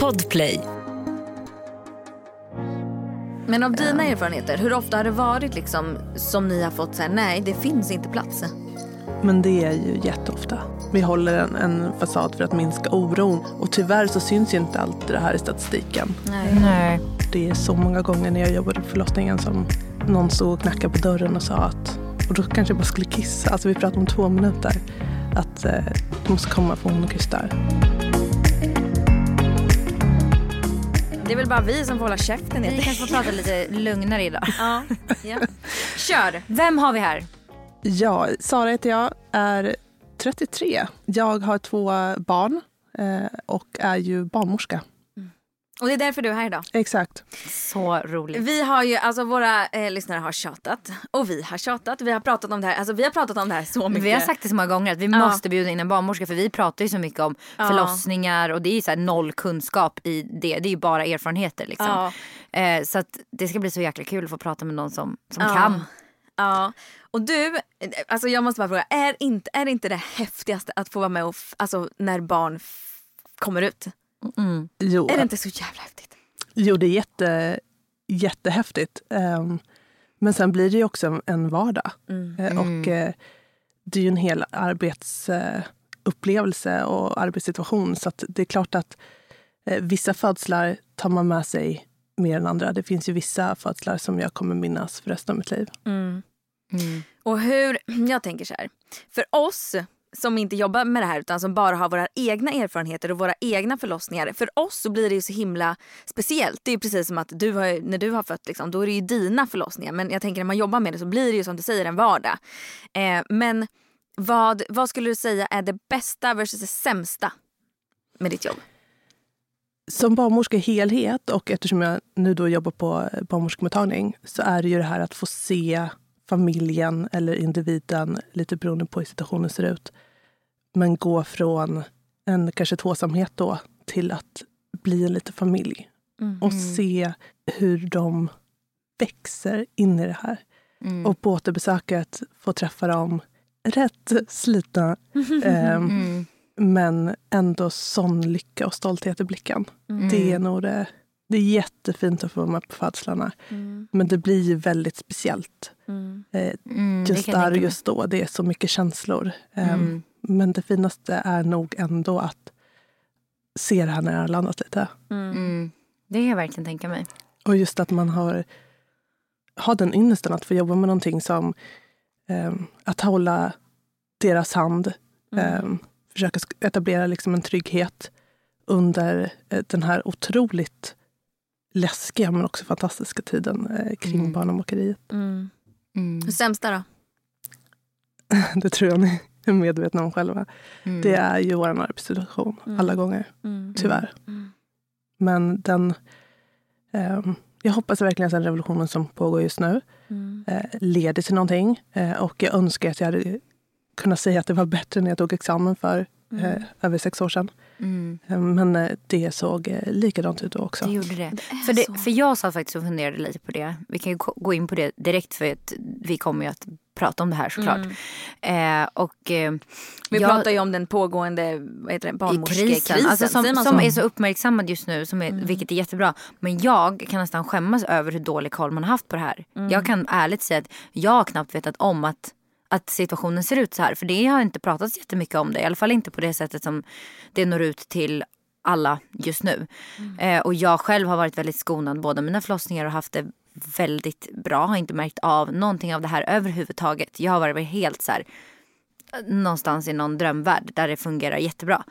Podplay. Men av dina erfarenheter, hur ofta har det varit liksom som ni har fått säga nej, det finns inte plats? Men det är ju jätteofta. Vi håller en, en fasad för att minska oron. Och tyvärr så syns ju inte allt det här i statistiken. Nej. Nej. Det är så många gånger när jag jobbade på förlossningen som någon stod och knackade på dörren och sa att, och då kanske jag bara skulle kissa, alltså vi pratar om två minuter, att eh, du måste komma för hon krystar. Det är väl bara vi som får hålla käften. Vi kanske får prata lite lugnare idag. Ja. ja. Kör! Vem har vi här? Ja, Sara heter jag, är 33. Jag har två barn eh, och är ju barnmorska. Och det är därför du är här idag. Exakt. Så roligt. Vi har ju, alltså våra eh, lyssnare har tjatat och vi har tjatat. Vi har pratat om det här, alltså vi har pratat om det här så mycket. Vi har sagt det så många gånger att vi Ja. måste bjuda in en barnmorska för vi pratar ju så mycket om Ja. förlossningar och det är ju så här noll kunskap i det. Det är ju bara erfarenheter liksom. Ja. Eh, så att det ska bli så jäkla kul att få prata med någon som, som Ja. kan. Ja, och du, alltså jag måste bara fråga, är inte, är inte det häftigaste att få vara med och, alltså när barn kommer ut? Mm. Jo, Är det inte så jävla häftigt? jo det är jätte, jättehäftigt. Ehm, men sen blir det ju också en- en vardag. Mm. Eh, Och eh, det är ju en hel arbetsupplevelse och arbetssituation. Så att det är klart att eh, vissa födslar tar man med sig mer än andra. Det finns ju vissa födslar som jag kommer minnas för resten av mitt liv. Mm. Mm. Och hur, jag tänker så här, för oss som inte jobbar med det här utan som bara har våra egna erfarenheter och våra egna förlossningar. För oss så blir det ju så himla speciellt. Det är ju precis som att du har, när du har fött, liksom, då är det ju dina förlossningar. Men jag tänker när man jobbar med det så blir det ju som du säger en vardag. Eh, men vad, vad skulle du säga är det bästa versus det sämsta med ditt jobb? Som barnmorska i helhet och eftersom jag nu då jobbar på eh, barnmorskemottagning så är det ju det här att få se familjen eller individen, lite beroende på hur situationen ser ut, men gå från en kanske tvåsamhet då till att bli en liten familj och se hur de växer in i det här. Mm. Och på återbesöket få träffa dem rätt slitna ehm, Mm. men ändå sån lycka och stolthet i blicken. Mm. Det är nog det. Det är jättefint att få vara med på födslarna. Mm, Men det blir ju väldigt speciellt. mm, Eh, Mm, just där och just då. Det är så mycket känslor. Eh, Mm. Men det finaste är nog ändå att se det här när det har landat lite. mm. Det kan jag verkligen tänka mig. Och just att man har, har den ynnesten att få jobba med någonting som eh, att hålla deras hand. mm. Eh, försöka etablera liksom en trygghet under eh, den här otroligt läskiga men också fantastiska tiden eh, kring Mm. barnmorskeriet. Mm. Mm. Det sämsta då? Det tror jag ni är medvetna om själva. Mm. Det är ju vår arbetssituation Mm. alla gånger, Mm. tyvärr. Mm. Men den... ehm, jag hoppas verkligen att den revolutionen som pågår just nu Mm. eh, leder till någonting. Eh, och jag önskar att jag hade kunnat säga att det var bättre när jag tog examen för eh, över sex år sedan. Mm. Men eh, det såg eh, likadant ut då också. Det gjorde det. För, det, för jag satt faktiskt och funderade lite på det. Vi kan ju gå- in på det direkt för att vi kommer ju att prata om det här såklart. Eh, och, eh, Mm. Vi jag- pratar ju om den pågående barnmorskekrisen. krisen. Alltså som, som så? är så uppmärksammad just nu, som är, vilket är jättebra. Men jag kan nästan skämmas över hur dålig koll man har haft på det här. Jag kan ärligt säga att jag har knappt vetat om att, att situationen ser ut så här. För det har inte pratats jättemycket om det. I alla fall inte på det sättet som det når ut till alla just nu. Eh, och jag själv har varit väldigt skonad båda mina förlossningar och haft det väldigt bra. Har inte märkt av någonting av det här överhuvudtaget. Jag har varit helt så här någonstans i någon drömvärld där det fungerar jättebra.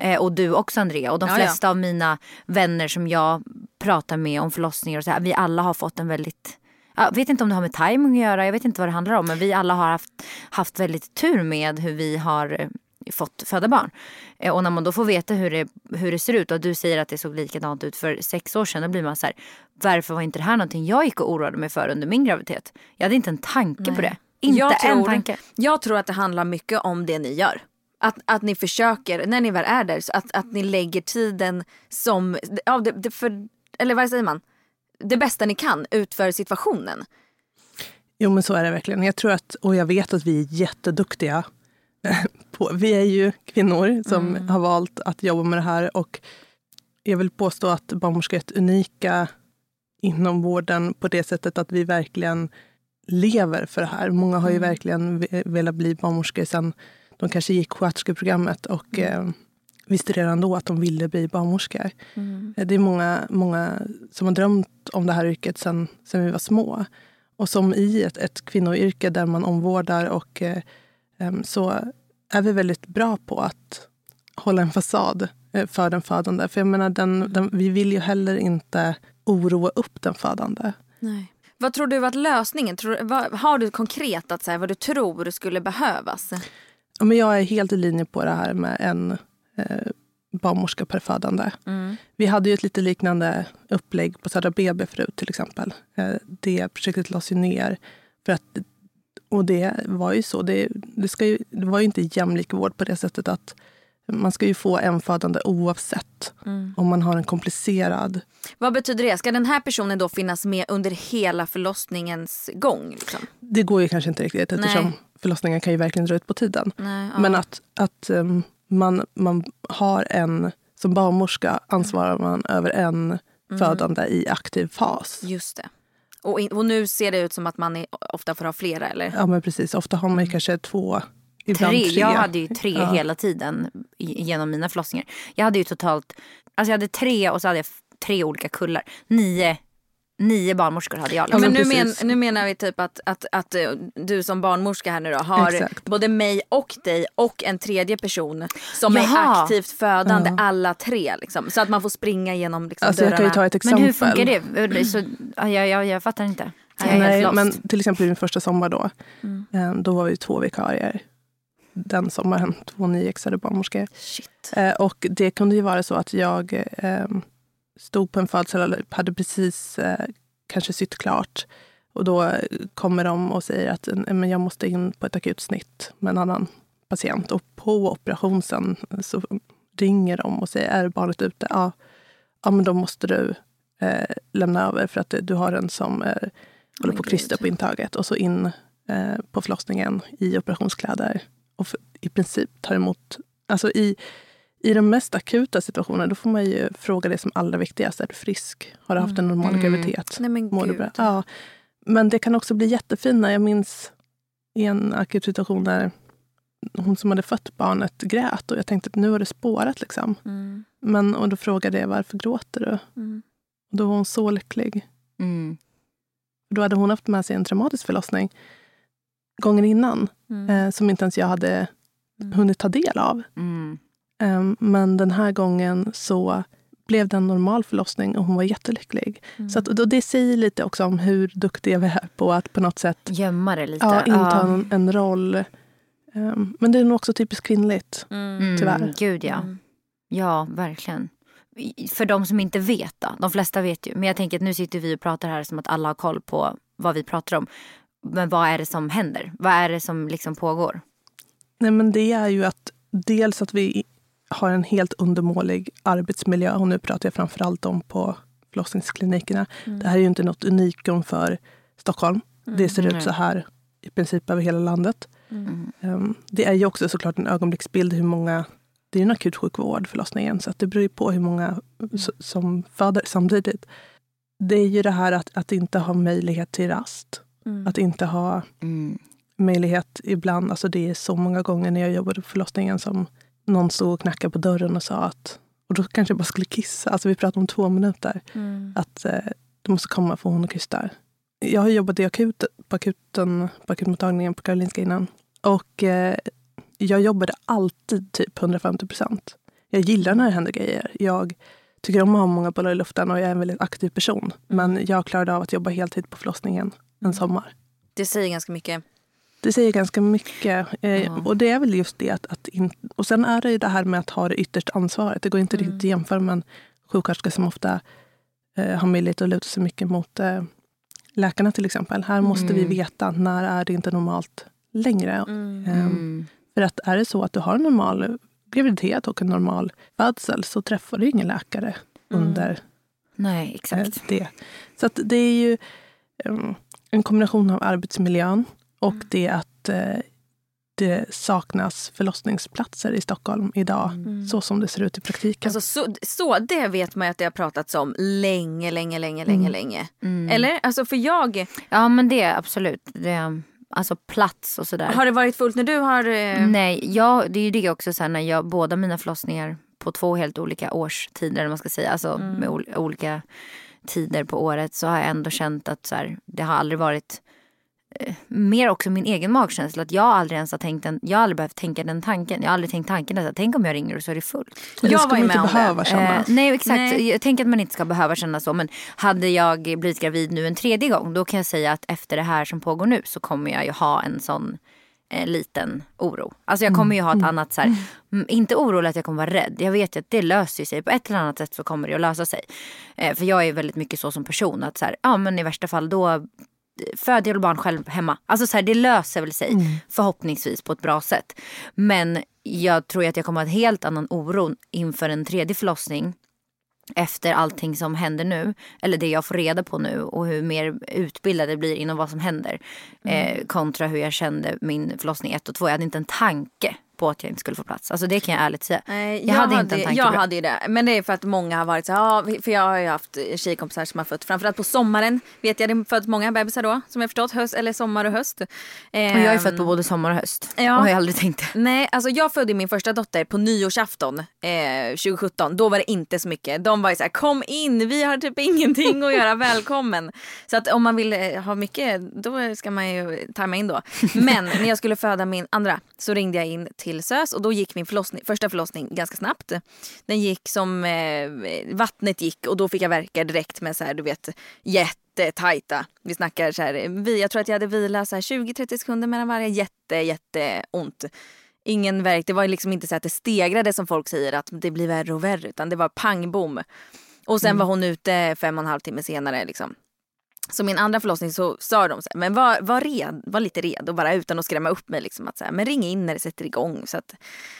Eh, och du också Andrea. Och de Mm. Ja, ja. flesta av mina vänner som jag pratar med om förlossningar och så här, vi alla har fått en väldigt jag vet inte om det har med timing att göra, jag vet inte vad det handlar om. Men vi alla har haft, haft väldigt tur med hur vi har eh, fått föda barn. Eh, och när man då får veta hur det, hur det ser ut och du säger att det såg likadant ut för sex år sedan. Då blir man så här, varför var inte det här någonting jag gick och oroade mig för under min graviditet? Jag hade inte en tanke på det. Inte jag en tror, tanke. Jag tror att det handlar mycket om det ni gör. Att, att ni försöker, när ni väl är där, att, att ni lägger tiden som, ja, det, det för, eller vad säger man? Det bästa ni kan utför situationen. Jo, men så är det verkligen. Jag tror att, och jag vet att vi är jätteduktiga på. Vi är ju kvinnor som mm. har valt att jobba med det här och jag vill påstå att barnmorskor är ett unika inom vården på det sättet att vi verkligen lever för det här. Många har ju mm. verkligen velat bli barnmorskor sen de kanske gick sköterskeprogrammet och mm. Eh, visste redan då att de ville bli barnmorskor. Mm. Det är många, många som har drömt om det här yrket sen, sen vi var små. Och som i ett, ett kvinnoyrke där man omvårdar och eh, så är vi väldigt bra på att hålla en fasad eh, för den födande. För jag menar, den, mm. den, vi vill ju heller inte oroa upp den födande. Nej. Vad tror du att lösningen, tror, vad, har du konkret att säga vad du tror skulle behövas? Ja, men jag är helt i linje på det här med en eh, barnmorska per födande. Mm. Vi hade ju ett lite liknande upplägg på Södra BB förut till exempel. Eh, det projektet lades ju ner. För att, och det var ju så. Det, det, ska ju, det var ju inte jämlik vård på det sättet att man ska ju få en födande oavsett mm. om man har en komplicerad... Vad betyder det? Ska den här personen då finnas med under hela förlossningens gång? Liksom? Det går ju kanske inte riktigt eftersom Nej. förlossningen kan ju verkligen dra ut på tiden. Nej, ja. Men att, att um, man, man har en... Som barnmorska ansvarar man över en mm. födande i aktiv fas. Just det. Och, in, och nu ser det ut som att man är, ofta får ha flera eller? Ja men precis, ofta har man mm. kanske två Ibland tre. tre. Jag hade ju tre ja. hela tiden genom mina förlossningar. Jag hade ju totalt, alltså jag hade tre och så hade jag tre olika kullar. Nio Nio barnmorskor hade jag. Liksom. Ja, men nu, men, nu menar vi typ att, att, att eh, du som barnmorska här nu då har Exakt. både mig och dig och en tredje person som Jaha. är aktivt födande ja. alla tre. Liksom, så att man får springa igenom liksom, alltså, dörrarna. Jag kan ju ta ett exempel. Men hur funkar det? Så, jag, jag, jag fattar inte. Jag Nej, men till exempel min första sommar då. Mm. Eh, då var vi två vikarier den sommaren, två nyexade barnmorskor. Eh, och det kunde ju vara så att jag eh, stod på en födsel, eller hade precis eh, kanske sytt klart. Och då kommer de och säger att eh, men jag måste in på ett akutsnitt med en annan patient. Och på operationen så ringer de och säger, är barnet ute? Ja, ja men då måste du eh, lämna över för att du har en som eh, håller på att krysta på intaget. Och så in eh, på förlossningen i operationskläder och för, i princip tar emot... Alltså i, i de mest akuta situationerna då får man ju fråga det som allra viktigast. Är du frisk? Har du haft en normal mm. graviditet? Nej, men Mår du bra? Ja. Men det kan också bli jättefina. Jag minns i en akut situation där hon som hade fött barnet grät och jag tänkte att nu har det spårat. Liksom. Mm. Men, och då frågade jag varför gråter du? Mm. Och då var hon så lycklig. Mm. Då hade hon haft med sig en traumatisk förlossning gången innan mm. eh, som inte ens jag hade mm. hunnit ta del av. Mm. Um, men den här gången så blev det en normal förlossning och hon var jättelycklig. Mm. Så att, och det säger lite också om hur duktiga vi är på att på något sätt gömma det lite. Ja, inta ja. En, en, roll. Um, men det är nog också typiskt kvinnligt, mm. tyvärr. Gud ja. Ja, verkligen. För de som inte vet då, de flesta vet ju. Men jag tänker att nu sitter vi och pratar här som att alla har koll på vad vi pratar om. Men vad är det som händer? Vad är det som liksom pågår? Nej, men det är ju att dels att vi har en helt undermålig arbetsmiljö. Och nu pratar jag framför allt om på förlossningsklinikerna. Mm. Det här är ju inte något unikum för Stockholm. Mm. Det ser ut så här i princip över hela landet. Mm. Um, det är ju också såklart en ögonblicksbild hur många det är en akutsjukvård, förlossningen, så att det beror ju på hur många mm. som föder samtidigt. Det är ju det här att, att inte ha möjlighet till rast. Mm. Att inte ha mm. möjlighet ibland. Alltså det är så många gånger när jag jobbade på förlossningen som någon stod och knackade på dörren och sa att och då kanske jag bara skulle kissa. Alltså vi pratade om två minuter. Mm. Att eh, du måste komma för hon och kystar. Jag har jobbat i akut, på, akuten, på akutmottagningen på Karolinska innan. Och eh, jag jobbade alltid typ 150 procent. Jag gillar när det händer grejer. Jag tycker om att ha många bollar i luften och jag är en väldigt aktiv person. Mm. Men jag klarade av att jobba heltid på förlossningen en sommar. Det säger ganska mycket. Det säger ganska mycket. Eh, Och det är väl just det att, att in, Och sen är det ju det här med att ha det yttersta ansvaret. Det går inte mm. riktigt att jämföra med en sjuksköterska som ofta eh, har möjlighet att luta sig mycket mot eh, läkarna till exempel. Här måste mm. vi veta när är det inte normalt längre. Mm. Um, för att är det så att du har en normal graviditet och en normal födsel så träffar du ingen läkare mm. under Nej, exakt. Eh, det. Så att det är ju... Um, en kombination av arbetsmiljön och mm. det att eh, det saknas förlossningsplatser i Stockholm idag. Så som det ser ut i praktiken. Alltså, så, så det vet man ju att det har pratats om länge, länge, länge, länge, länge. Eller? Alltså för jag, Ja men det absolut. Det, alltså plats och sådär. har det varit fullt när du har... eh, Nej, jag, det är ju det också så här, när jag, båda mina förlossningar på två helt olika årstider, eller man ska säga, alltså med ol, olika tider på året så har jag ändå känt att så här, det har aldrig varit mer också min egen magkänsla. Att jag aldrig ens har tänkt den, jag har aldrig behövt tänka den tanken. Jag har aldrig tänkt tanken att tänk om jag ringer och så är det fullt. Jag ska var ju med inte om det. behöva känna. Eh, nej exakt, Nej. jag tänker att man inte ska behöva känna så. Men hade jag blivit gravid nu en tredje gång då kan jag säga att efter det här som pågår nu så kommer jag ju ha en sån eh, liten oro. Alltså jag kommer ju ha ett annat så här, mm, inte orolig att jag kommer vara rädd. Jag vet ju att det löser sig. På ett eller annat sätt så kommer det att lösa sig. Eh, för jag är väldigt mycket så som person att så här, ja men i värsta fall då föder jag barn själv hemma. Alltså så här, det löser väl sig förhoppningsvis på ett bra sätt. Men jag tror att jag kommer ha en helt annan oro inför en tredje förlossning efter allting som händer nu, eller det jag får reda på nu och hur mer utbildad jag blir inom vad som händer. Eh, kontra hur jag kände min förlossning 1 och 2. Jag hade inte en tanke på att jag inte skulle få plats. Alltså det kan jag ärligt säga. Nej, jag, hade inte en tanke jag hade ju det. Men det är för att många har varit så ja, för jag har ju haft tjejkompisar som har fött, framförallt på sommaren vet jag, det fött många bebisar då som jag förstått, höst, eller sommar och höst. Och jag är Ehm, född på både sommar och höst. Ja. Och har jag aldrig tänkt det. Nej, alltså jag födde min första dotter på nyårsafton eh, 2017. Då var det inte så mycket. De var ju så här, kom in, vi har typ ingenting att göra, välkommen. Så att om man vill eh, ha mycket, då ska man ju tajma in då. Men när jag skulle föda min andra så ringde jag in till SÖS och då gick min förlossning, första förlossning ganska snabbt. Den gick som eh, vattnet gick och då fick jag verka direkt med så här, du vet, jättetajta. Vi snackar så här, vi, jag tror att jag hade vila så här 20-30 sekunder mellan varje, jätte, jätte ont ingen verk. Det var liksom inte så att det stegrade som folk säger att det blir värre och värre utan det var pang bom. Och sen var hon ute fem och en halv timme senare liksom. Så min andra förlossning så sa de så här, men var, var, red, var lite redo bara utan att skrämma upp mig. Liksom, att så här, men ring in när det sätter igång. Så att,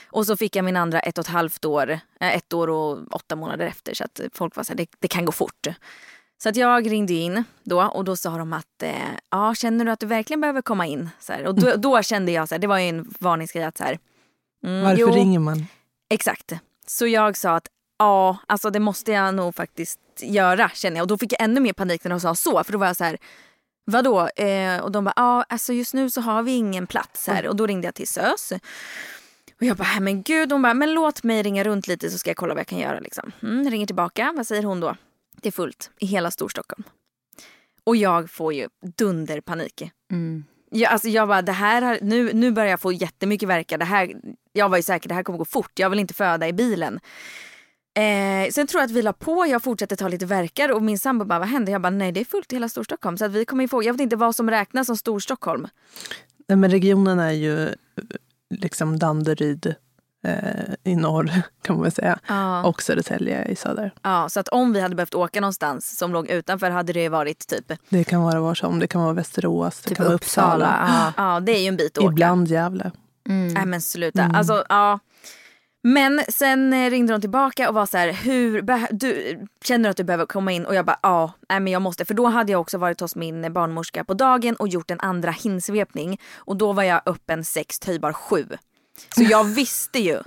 och så fick jag min andra ett och ett halvt år, eh, ett år och åtta månader efter. Så att folk var så här, det, det kan gå fort. Så att jag ringde in då och då sa de att eh, ja, känner du att du verkligen behöver komma in? Så här, och då, då kände jag så här, det var ju en varningsgrej att så här, mm, Varför jo, ringer man? Exakt. Så jag sa att ja, alltså det måste jag nog faktiskt göra känner jag. Och då fick jag ännu mer panik när de sa så. För då var jag så här, vadå? Eh, och de bara, ja alltså just nu så har vi ingen plats här. Och då ringde jag till SÖS. Och jag bara, "Nej, men gud. Hon bara, men låt mig ringa runt lite så ska jag kolla vad jag kan göra. Liksom. Mm, ringer tillbaka, vad säger hon då? Det är fullt i hela Storstockholm. Och jag får ju dunderpanik. Mm. Jag, alltså jag bara, det här har, nu, nu börjar jag få jättemycket verkar. Det här, jag var ju säker, det här kommer gå fort. Jag vill inte föda i bilen. Eh, sen tror jag att vi la på, jag fortsatte ta lite verkar och min sambo bara, vad hände? Jag bara, nej det är fullt i hela Storstockholm. Så att vi kommer ju få, jag vet inte vad som räknas som Storstockholm. Nej, men regionen är ju eh, liksom Danderyd eh, i norr kan man väl säga. Ja. Och Södertälje i söder. Ja, så att om vi hade behövt åka någonstans som låg utanför hade det varit typ, Det kan vara var som. Det kan vara Västerås, det Typ kan vara Uppsala. Ja. ja det är ju en bit att åka. Ibland Gävle. Mm. Nej men sluta. Alltså, ja. Men sen eh, ringde de tillbaka och var så här, hur, du, känner du att du behöver komma in? Och jag bara, ja, nej, men jag måste. För då hade jag också varit hos min barnmorska på dagen och gjort en andra hinsvepning. Och då var jag öppen 6, töjbar 7. Så jag visste ju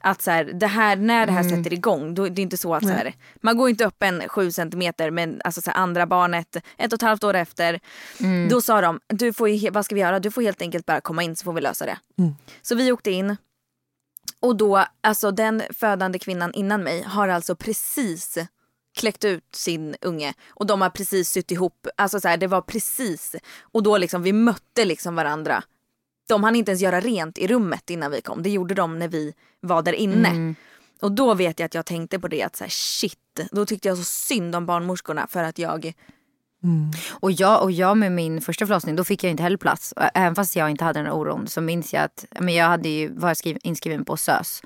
att så här, det här, när det här sätter igång, då, det är inte så att så här, man går inte upp en 7 centimeter men alltså så här, andra barnet ett och ett halvt år efter. Då sa de, du får vad ska vi göra? Du får helt enkelt bara komma in så får vi lösa det. Så vi åkte in. Och då, alltså den födande kvinnan innan mig har alltså precis kläckt ut sin unge och de har precis sytt ihop, alltså så här, det var precis. Och då liksom, vi mötte liksom varandra. De hann inte ens göra rent i rummet innan vi kom, det gjorde de när vi var där inne. Och då vet jag att jag tänkte på det att så här, shit, då tyckte jag så synd om barnmorskorna för att jag Och, jag, och jag med min första förlossning, då fick jag inte heller plats. Även fast jag inte hade den oron så minns jag att men jag hade ju, var skriv, inskriven på SÖS.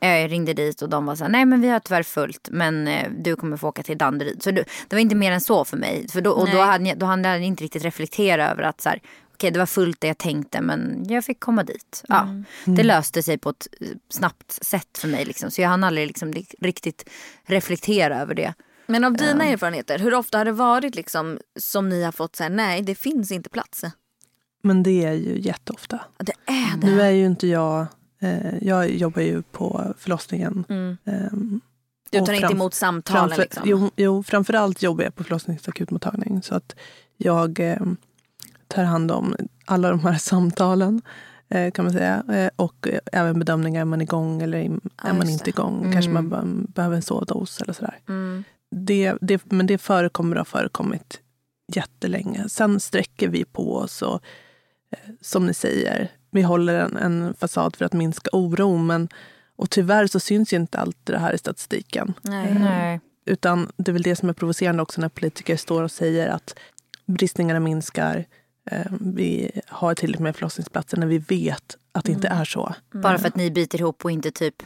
Jag ringde dit och de var så här, nej men vi har tyvärr fullt men eh, du kommer få åka till Danderyd. Så det, det var inte mer än så för mig. För då, och då hade, jag, då hade jag inte riktigt reflekterat över att så här, okej det var fullt det jag tänkte men jag fick komma dit. Ja, Det löste sig på ett eh, snabbt sätt för mig liksom. Så jag hann aldrig liksom ri- riktigt reflektera över det. Men av dina erfarenheter, hur ofta har det varit liksom som ni har fått säga nej det finns inte plats? Men det är ju jätteofta. Det är det. Nu är ju inte jag... Eh, jag jobbar ju på förlossningen. Mm. ehm, Du tar inte emot samtalen Framför, liksom? jo, jo, framförallt jobbar jag på förlossningsakutmottagning. Så att jag eh, tar hand om alla de här samtalen. Eh, kan man säga. Eh, och eh, även bedömningar, är man igång eller är Ja, man inte igång? Kanske Mm. man be- behöver en sovdos eller sådär. Mm. Det, det, men det förekommer och har förekommit jättelänge. Sen sträcker vi på oss och eh, som ni säger, vi håller en, en fasad för att minska oro. Men, och tyvärr så syns ju inte allt det här i statistiken. Nej. Mm. Nej. Utan det är väl det som är provocerande också när politiker står och säger att bristningarna minskar. Eh, vi har tillräckligt med förlossningsplatser när vi vet att det inte Mm. är så. Bara för att ni biter ihop och inte typ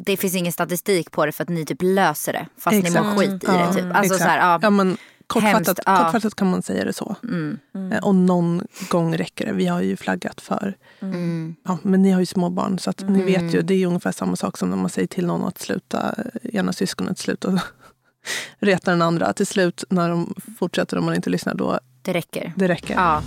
det finns ingen statistik på det för att ni typ löser det fast ni Exakt. mår skit i Ja, det. Typ. Alltså så här, ja. Ja, men kortfattat, Hemskt, ja. kortfattat kan man säga det så. Mm. Eh, Och någon gång räcker det. Vi har ju flaggat för Mm. Ja, men ni har ju små barn så att ni vet ju, det är ungefär samma sak som när man säger till någon att sluta, ena syskonet sluta reta den andra. Till slut när de fortsätter om man inte lyssnar då, Det räcker. det räcker. Ja.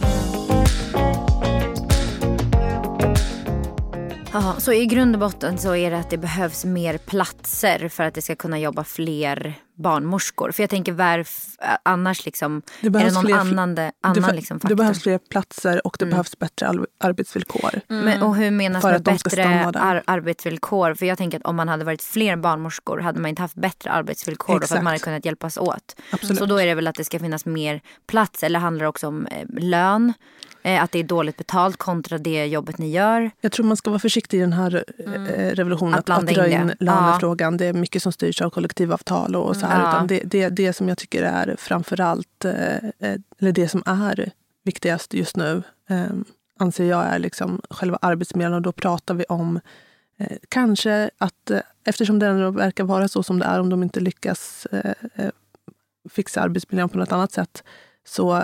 Ja, så i grund och botten så är det att det behövs mer platser för att det ska kunna jobba fler barnmorskor. För jag tänker varf, annars liksom, Det är det någon fler- annan, det, annan för- liksom det faktor? behövs fler platser och det Mm. behövs bättre arbetsvillkor. Men, och hur menas med bättre ar- arbetsvillkor? För jag tänker att om man hade varit fler barnmorskor hade man inte haft bättre arbetsvillkor då för att Exakt. man hade kunnat hjälpas åt. Absolut. Så då är det väl att det ska finnas mer plats eller handlar det också om eh, lön? Eh, att det är dåligt betalt kontra det jobbet ni gör? Jag tror man ska vara försiktig i den här eh, revolutionen Att att, att dra in in det. lönefrågan. Det är mycket som styrs av kollektivavtal och så här. Ja. Utan det, det, det som jag tycker är framförallt, eh, eh, eller det som är viktigast just nu, eh, anser jag är liksom själva arbetsmiljön. Och då pratar vi om eh, kanske att, eftersom det ändå verkar vara så som det är, om de inte lyckas fixa arbetsmiljön på något annat sätt, så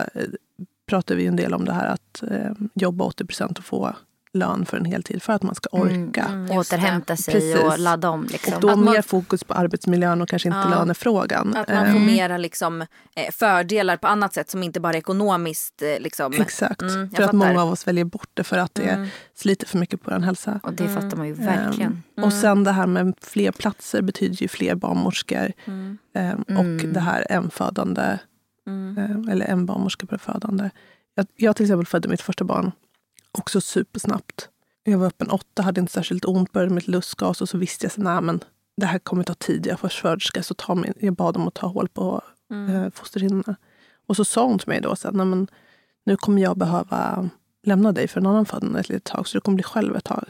pratar vi en del om det här att eh, jobba 80 procent och få lön för en heltid för att man ska orka. Mm, just det. Återhämta sig Precis. och ladda om liksom. Och då Att man- mer fokus på arbetsmiljön och kanske inte Ja. lönefrågan. Att man får mera liksom, eh, fördelar på annat sätt som inte bara ekonomiskt. Eh, liksom. Exakt. Mm, för att fattar. många av oss väljer bort det för att det Mm. sliter för mycket på en hälsa. Och det fattar man ju verkligen. Och sen det här med fler platser betyder ju fler barnmorskor. Mm. Mm. Och det här enfödande, Mm. eller en barnmorska per födande. Jag, jag till exempel födde mitt första barn också supersnabbt. Jag var öppen åtta, hade inte särskilt ont, började med ett lustgas och så visste jag att men det här kommer ta tid. Jag är försköterska, så ta min, jag bad dem att ta hål på Mm. eh, fosterhinnorna. Och så sa hon till mig då sen, nej, men nu kommer jag behöva lämna dig för en annan födande ett litet tag, så du kommer bli själv ett tag.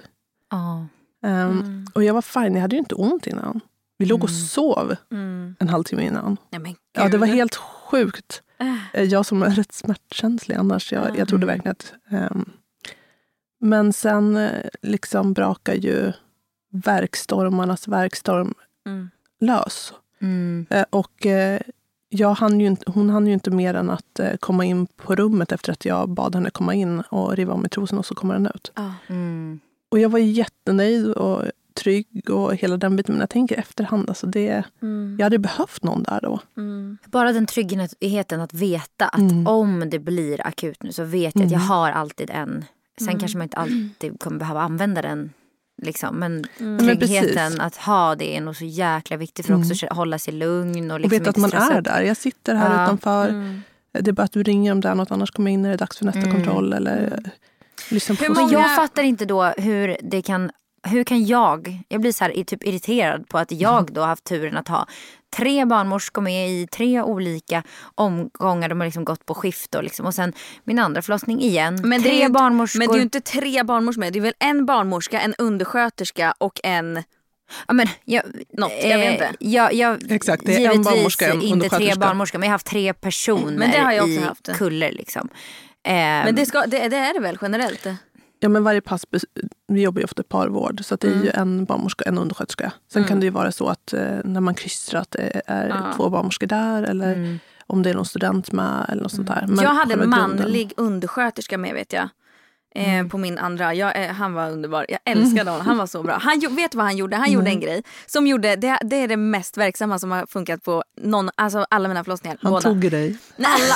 Ehm, Mm. Och jag var fine, jag hade ju inte ont innan. Vi låg och Mm. sov Mm. en halvtimme innan. Ja, Ja, det var helt sjukt. Äh. Eh, Jag som är rätt smärtkänslig annars, jag, jag trodde Mm. verkligen att... ehm, men sen eh, liksom brakar ju verkstormarnas verkstorm Mm. lös. Mm. Eh, Och eh, jag hann ju inte, hon hann ju inte mer än att komma in på rummet efter att jag bad henne komma in och riva av mig trosen och så kommer den ut. Ja. Mm. Och jag var jättenöjd och trygg och hela den biten. Men jag tänker efterhand, alltså det, Mm. jag hade behövt någon där då. Mm. Bara den tryggheten att veta att Mm. om det blir akut nu så vet jag att jag Mm. har alltid en. Sen Mm. kanske man inte alltid kommer behöva använda den. Liksom. Men Mm. Men tryggheten att ha det är nog så jäkla viktigt för att Mm. också hålla sig lugn. Och, Och liksom veta att man är där. Jag sitter här Ja. utanför. Mm. Det är bara att du ringer om det är något, annars kommer jag in när det är dags för nästa Mm. kontroll. Eller på Hur Men jag fattar inte då hur det kan hur kan jag, jag blir så här, typ irriterad på att jag då har haft turen att ha tre barnmorskor med i tre olika omgångar. De har liksom gått på skift och, liksom, och sen min andra förlossning igen. Men det är tre ju inte- barnmorskor. Men det är ju inte tre barnmorskor med. Det är väl en barnmorska, en undersköterska och en... ja, men, jag, Något, jag vet inte. Jag, jag, Exakt, det är en barnmorska, en inte tre undersköterska. barnmorskor men jag har haft tre personer Men det har jag också i haft. kuller. Liksom. Men Ehm, det, ska, det, det är det väl generellt? Ja, men varje pass, vi jobbar ju ofta parvård, så att det är Mm. ju en barnmorska och en undersköterska. Sen kan det ju vara så att eh, när man kryssar att det är Ja. två barnmorskor där eller mm. om det är någon student med eller något sånt där. Men jag hade manlig undersköterska med vet jag. Eh, på min andra, jag, eh, han var underbar. Jag älskade honom, han var så bra. Han, vet vad han gjorde? Han gjorde en grej som gjorde, det, det är det mest verksamma som har funkat på någon, alltså alla mina förlossningar. Han båda. tog dig. Nej, alla,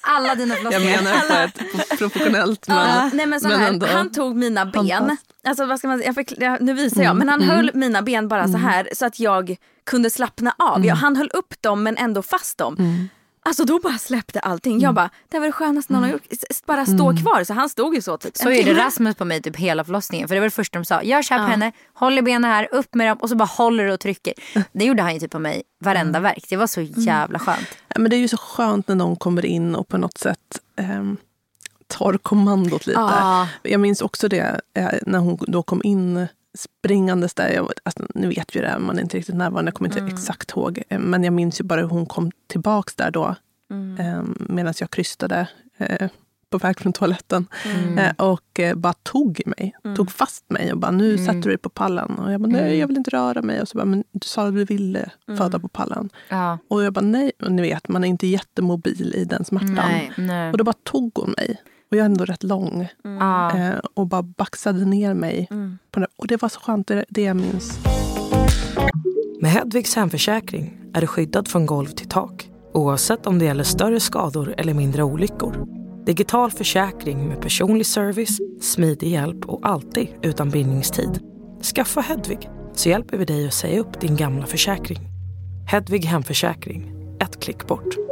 Alla dina Jag förlossningar. menar på ett professionellt men... Ja, nej men så men här, ändå han tog mina ben, alltså vad ska man jag jag, nu visar jag, men han höll mina ben bara så här så att jag kunde slappna av. Jag, han höll upp dem men ändå fast dem. Alltså då bara släppte allting. Jag bara, det här var det skönaste någon har gjort. S- s- Bara stå kvar. Så han stod ju så typ Så en är det timme. Rasmus på mig typ hela förlossningen. För det var det första de sa. Gör så här på henne, håller benen här, upp med dem och så bara håller och trycker. Det gjorde han ju typ på mig varenda verk. Det var så jävla skönt. Ja, Men det är ju så skönt när någon kommer in och på något sätt ehm, tar kommandot lite. Ja. Jag minns också det eh, när hon då kom in springandes där. Jag, alltså, nu vet ju det, man är inte riktigt närvarande, jag kommer inte exakt ihåg. Eh, Men jag minns ju bara hur hon kom tillbaks där då eh, medan jag krystade eh, på väg från toaletten. Eh, och eh, bara tog i mig, tog fast mig och bara nu sätter du dig på pallen. Och jag bara nej, jag vill inte röra mig. Och så bara, men du sa att du ville föda på pallen. Ja. Och jag bara nej, och ni vet man är inte jättemobil i den smärtan. Nej. Nej. Och då bara tog hon mig. Och jag är ändå rätt lång. Ja. Eh, och bara baxade ner mig. På det. Och det var så skönt, det, det jag minns. Med Hedvigs hemförsäkring är du skyddad från golv till tak oavsett om det gäller större skador eller mindre olyckor. Digital försäkring med personlig service, smidig hjälp och alltid utan bindningstid. Skaffa Hedvig så hjälper vi dig att säga upp din gamla försäkring. Hedvig hemförsäkring, ett klick bort.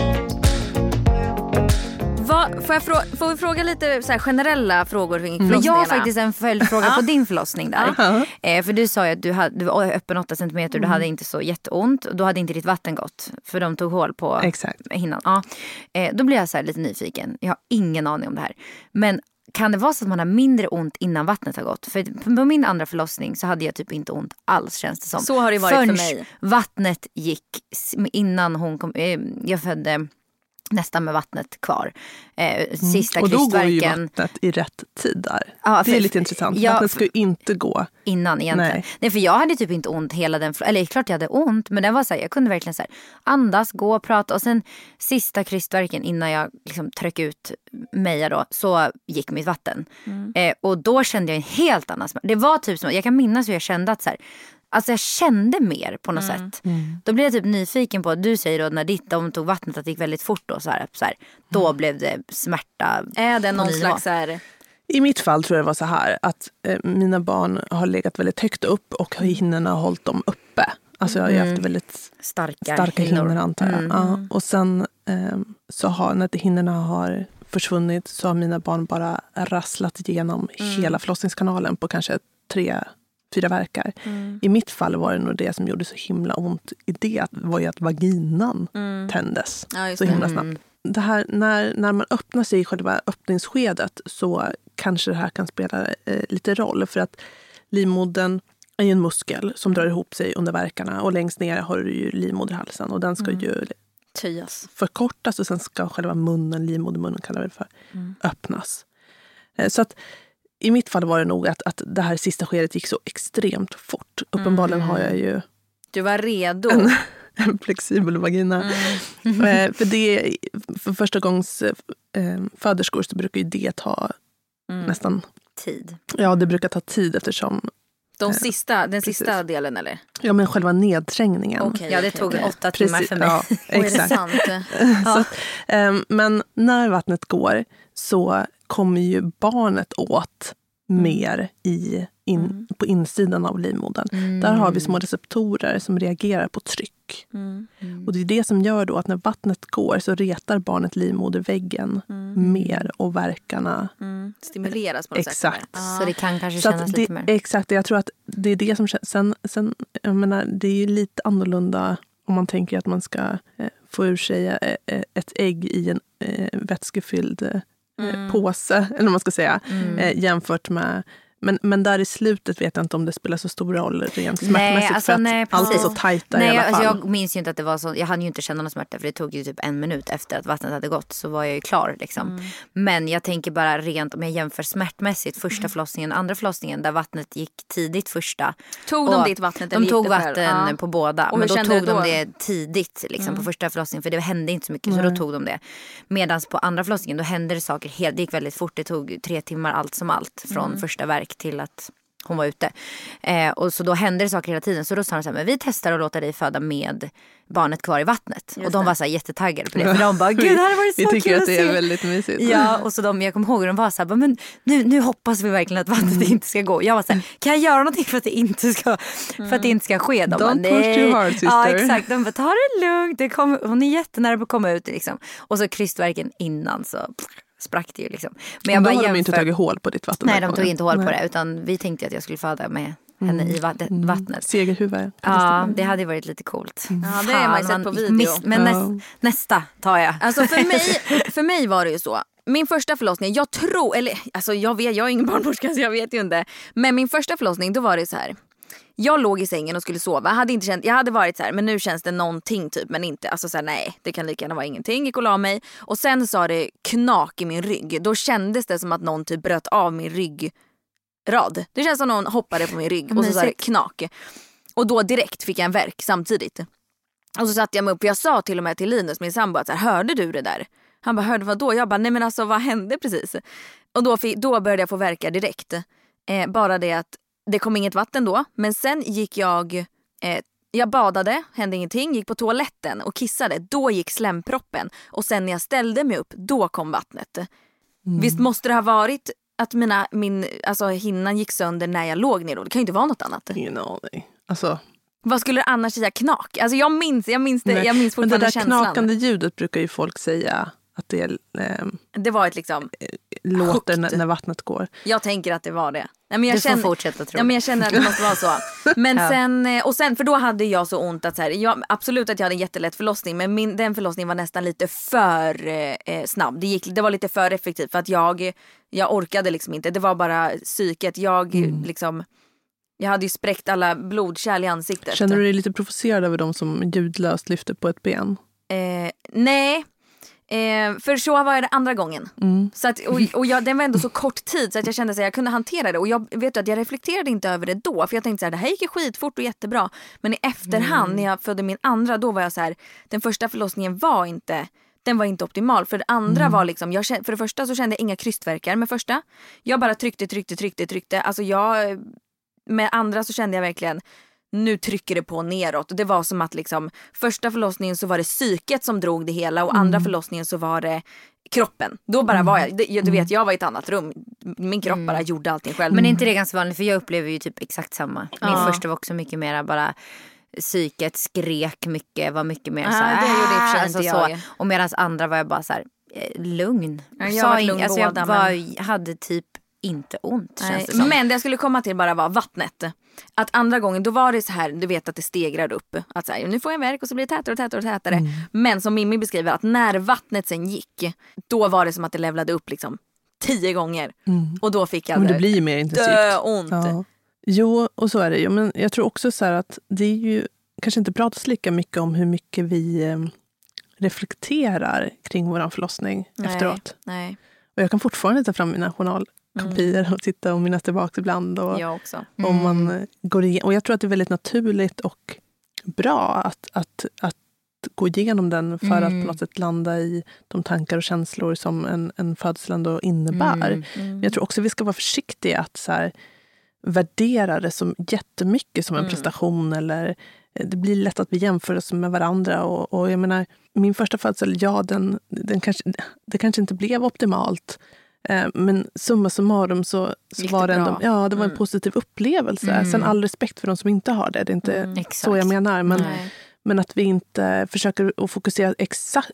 Får, jag frå- får vi fråga lite så här generella frågor kring Men jag har faktiskt en följdfråga på din förlossning där. Eh, för du sa ju att du, hade, du var öppen 8 cm du hade inte så jätteont. Och då hade inte ditt vatten gått. För de tog hål på Exakt. hinnan. Ja. Eh, då blir jag så här lite nyfiken. Jag har ingen aning om det här. Men kan det vara så att man har mindre ont innan vattnet har gått? För på min andra förlossning så hade jag typ inte ont alls känns det som. Så har det varit för Förrän mig. vattnet gick innan hon kom. Eh, jag födde nästan med vattnet kvar. Eh, sista Mm. Och då går ju vattnet i rätt tid där. Ja, det är lite intressant. ja, vattnet ska ju inte gå. innan egentligen. Nej. Nej. för jag hade typ inte ont hela den, eller klart jag hade ont men det var så här, jag kunde verkligen så här, andas, gå och prata och sen sista krystverken innan jag liksom tryck ut Meja då så gick mitt vatten. Eh, och då kände jag en helt annan smärta. Det var typ som, jag kan minnas hur jag kände att så här, Alltså jag kände mer på något sätt. Då blev jag typ nyfiken på, du säger då när ditt, de tog vattnet att det gick väldigt fort då. Så här, så här, då blev det smärta. Är det någon slags så här, I mitt fall tror jag det var så här att eh, mina barn har legat väldigt högt upp och hinnorna har hållit dem uppe. Alltså jag har ju haft väldigt starka, starka hinnor. hinnor antar jag. Ja, och sen eh, så har, när hinnorna har försvunnit så har mina barn bara rasslat igenom hela förlossningskanalen på kanske tre, fyra verkar. I mitt fall var det nog det som gjorde så himla ont i det att- var ju att vaginan tändes Ja, så det. himla snabbt. Det här, när, när man öppnar sig i själva öppningsskedet så kanske det här kan spela eh, lite roll. För att livmodern är ju en muskel som drar ihop sig under verkarna och längst ner har du ju livmoderhalsen och den ska ju töjas? förkortas och sen ska själva munnen, livmodermunnen kallar vi det för, öppnas. Eh, Så att i mitt fall var det nog att, att det här sista skedet gick så extremt fort. Uppenbarligen har jag ju Du var redo. en flexibel vagina. Eh, för det, för första gångs eh, föderskor så brukar ju det ta nästan, Tid. ja det brukar ta tid eftersom, De sista, den precis. sista delen eller? ja men själva nedträngningen. Okej, Ja det okej, tog okej. åtta timmar Precis, för mig. ja, Oj, är det exakt. sant? Så, ehm, men när vattnet går så kommer ju barnet åt mer i, in, på insidan av livmodern. Där har vi små receptorer som reagerar på tryck. Och det är det som gör då att när vattnet går så retar barnet livmoderväggen mer och verkarna Mm. Stimuleras på något Exakt. sätt. eller? Så det kan kanske så kännas det, lite mer. Exakt, jag tror att det är det som känns. Sen, sen, jag menar, det är ju lite annorlunda om man tänker att man ska eh, få ur sig eh, eh, ett ägg i en eh, vätskefylld eh, Mm. påse, eller vad man ska säga, eh, jämfört med Men, men där i slutet vet jag inte om det spelar så stor roll rent Nej, smärtmässigt. alltså, för att nej, allt är så tajta Nej, i alla jag, fall. alltså, jag minns ju inte att det var så. Jag hann ju inte känna någon smärta för det tog ju typ en minut efter att vattnet hade gått så var jag ju klar liksom. Mm. Men jag tänker bara rent om jag jämför smärtmässigt Mm. första förlossningen andra förlossningen där vattnet gick tidigt första. Tog de ditt vattnet De tog vatten Ja. på båda. Och men då tog du de då? det tidigt liksom, Mm. på första förlossningen för det hände inte så mycket så då tog de det. Medan på andra förlossningen då hände det saker helt, det gick väldigt fort. Det tog tre timmar allt som allt från Mm. första verk till att hon var ute. Eh, och så då hände det saker hela tiden. Så då sa de så här, men vi testar att låta dig föda med barnet kvar i vattnet. och de var så jättetaggade på det. För de bara, gud det här var det så Vi tycker kul att det är se." väldigt mysigt. Ja, och så de, jag kommer ihåg hur de var så här, men nu, nu hoppas vi verkligen att vattnet Mm. inte ska gå. Jag var så här, kan jag göra någonting för att det inte ska, för att det inte ska ske? De bara, Don't push "Nej." too hard, Ja, sister. exakt. De bara, ta det lugnt, det kommer, hon är jättenära på att komma ut. Liksom. Och så krystverken innan så pff, sprack det ju liksom. Men Men då bara har de inte jämför- tagit hål på ditt vatten. Nej, de tog inte hål på Nej. det. Utan vi tänkte att jag skulle föda med henne i vatt- Mm. vattnet. Segerhuvud. Ja, det hade ju varit lite coolt. Ja, det har man ju sett på video. men Ja. näst, nästa tar jag. Alltså för mig, för mig var det ju så. Min första förlossning, jag tror, eller alltså jag vet, jag är ingen barnmorska så jag vet ju inte. Men min första förlossning då var det så här. Jag låg i sängen och skulle sova. Jag hade, inte känt, jag hade varit så här, men nu känns det någonting typ. Men inte, alltså så här, nej det kan lika gärna vara ingenting. Gick och la mig. Och sen sa det knak i min rygg. Då kändes det som att någon typ bröt av min ryggrad. Det känns som någon hoppade på min rygg och så sa det knak. Och då direkt fick jag en verk samtidigt. Och så satte jag mig upp jag sa till och med till Linus, min sambo, att så här, hörde du det där? Han bara, hörde vad då? Jag bara, nej men alltså vad hände precis? Och då, fick, då började jag få verka direkt. Eh, bara det att det kom inget vatten då, men sen gick jag, eh, jag badade, hände ingenting, gick på toaletten och kissade. Då gick slemproppen och sen när jag ställde mig upp, då kom vattnet. Visst måste det ha varit att mina, min, alltså, hinnan gick sönder när jag låg ner då? Det kan ju inte vara något annat. Ingen aning. Alltså, Vad skulle det annars säga? Knak? Alltså jag minns, jag minns, det, nej. jag minns Men det fortfarande där känslan. knakande ljudet brukar ju folk säga att det eh, Det var ett liksom, låter när, Sjukt. när vattnet går. jag tänker att det var det. Nej, men jag Du får känner, fortsätta tro Ja, men jag känner att det måste vara så. Men Ja. sen, eh, och sen, för då hade jag så ont att så här, jag, absolut att jag hade en jättelätt förlossning men min, den förlossningen var nästan lite för eh, eh, snabb. Det, gick, det var lite för effektivt för att jag, jag orkade liksom inte. Det var bara psyket. Jag Mm. liksom, jag hade ju spräckt alla blodkärl i ansiktet. Känner du dig lite provocerad över de som ljudlöst lyfter på ett ben? Eh, nej. Eh, för så var det andra gången. Mm. Så att, och och jag, den var ändå så kort tid så att jag kände att jag kunde hantera det. Och jag vet att jag reflekterade inte över det då. För jag tänkte så här, det här gick skitfort och jättebra. Men i efterhand när jag födde min andra då var jag så här, den första förlossningen var inte den var inte optimal. För det andra var liksom, jag för det första så kände jag inga krystverkar med första. Jag bara tryckte, tryckte, tryckte, tryckte. Alltså jag, med andra så kände jag verkligen nu trycker det på neråt. Det var som att liksom, första förlossningen så var det psyket som drog det hela och andra förlossningen så var det kroppen. Då bara var jag, det- du vet jag var i ett annat rum. Min kropp bara gjorde allting själv. Men är inte det ganska vanligt? För jag upplever ju typ exakt samma. Min Ja. första var också mycket mer bara psyket skrek mycket, var mycket mer Ja, så här, det gjorde och "Ah", inte så. Och medan andra var jag bara så här, eh, lugn. Ja, jag Sa lugn alltså, jag båda, var, hade typ inte ont Nej, känns det som. Men det jag skulle komma till bara var vattnet. Att andra gången då var det så här, du vet att det stegrar upp. Att så här, nu får jag verk och så blir det tätare och tätare och tätare. Mm. Men som Mimmi beskriver att när vattnet sen gick, då var det som att det levlade upp liksom tio gånger. Och då fick jag Men det blir mer intensivt. dö-ont. Ja. Jo, och så är det ju. Men jag tror också så att det är ju kanske inte pratas lika mycket om hur mycket vi eh, reflekterar kring vår förlossning Nej. efteråt. Nej, Och jag kan fortfarande ta fram mina journalkopior och titta och minnas tillbaka ibland. Och, jag också. om man eh, går igenom. Och jag tror att det är väldigt naturligt och bra att, att, att gå igenom den för att Mm. på något sätt landa i de tankar och känslor som en, en födsel ändå innebär. Mm. Men jag tror också vi ska vara försiktiga att så här, värdera det som jättemycket som en Mm. prestation. Eller, eh, det blir lätt att vi jämför oss med varandra. Och, och jag menar, min första födsel, ja, den, den kanske, det kanske inte blev optimalt. Eh, Men summa summarum så, så var det ändå, ja, det var en Mm. positiv upplevelse. Mm. Sen all respekt för de som inte har det. Det är inte Mm. så jag menar. Men, Nej. men att vi inte försöker att fokusera exakt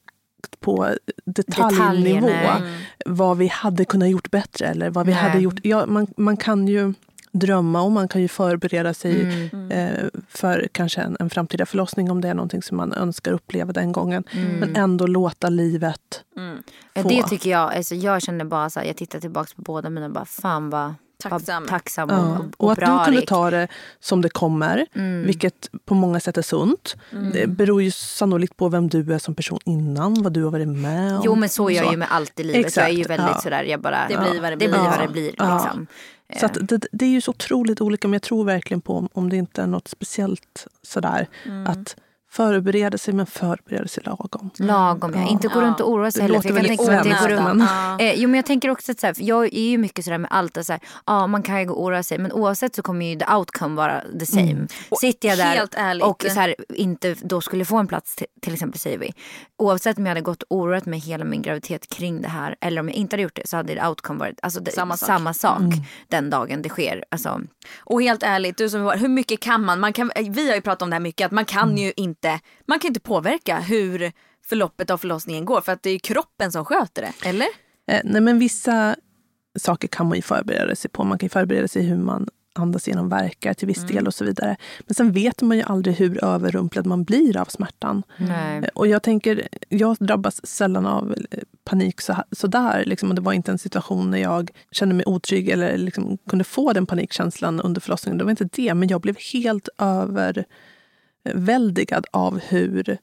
på detaljnivå. Detaljerna. Mm. Vad vi hade kunnat gjort bättre. Eller vad vi Nej. hade gjort. Ja, man, man kan ju drömma och man kan ju förbereda sig Mm. eh, för kanske en, en framtida förlossning om det är någonting som man önskar uppleva den gången. Mm. Men ändå låta livet Mm. Få... Det tycker jag, alltså jag känner bara så här, jag tittar tillbaka på båda mina och bara fan vad Tacksam. Var tacksam Ja. och, och, Och att bra du kunde ta det som det kommer, Mm. vilket på många sätt är sunt. Det beror ju sannolikt på vem du är som person innan, vad du har varit med om. Jo men så är jag ju med allt i livet. jag är ju Exakt, väldigt ja. sådär, jag bara, Det blir vad det det blir. blir vad det blir. Ja. Liksom. Så det, det är ju så otroligt olika, men jag tror verkligen på om- om det inte är något speciellt sådär, Mm. att förbereda sig men förbereda sig lagom. Lagom ja. Ja. Inte gå runt och oroa sig Det heller. låter För jag kan tänka mig runt. men- Ja. Eh, jo men jag tänker också att så här, jag är ju mycket sådär med allt. att Så här, ja, man kan ju gå och oroa sig men oavsett så kommer ju the outcome vara the same. Sitter jag där helt ärligt. och så här, inte då skulle få en plats till, till exempel säger vi. Oavsett om jag hade gått och oroat mig hela min graviditet kring det här eller om jag inte hade gjort det så hade the outcome varit alltså, det, Samma sak. samma sak den dagen det sker. Alltså, Och helt ärligt, du som hur mycket kan man? man kan, vi har ju pratat om det här mycket, att man kan ju inte, man kan inte påverka hur förloppet av förlossningen går för att det är kroppen som sköter det, eller? Eh, nej, men vissa saker kan man ju förbereda sig på. Man kan ju förbereda sig hur man andas genom verkar till viss del och så vidare. Men sen vet man ju aldrig hur överrumplad man blir av smärtan. nej. Eh, Och jag tänker, jag drabbas sällan av eh, panik så, sådär. Liksom. Och det var inte en situation när jag kände mig otrygg eller liksom kunde få den panikkänslan under förlossningen. Det var inte det, men jag blev helt överväldigad av hur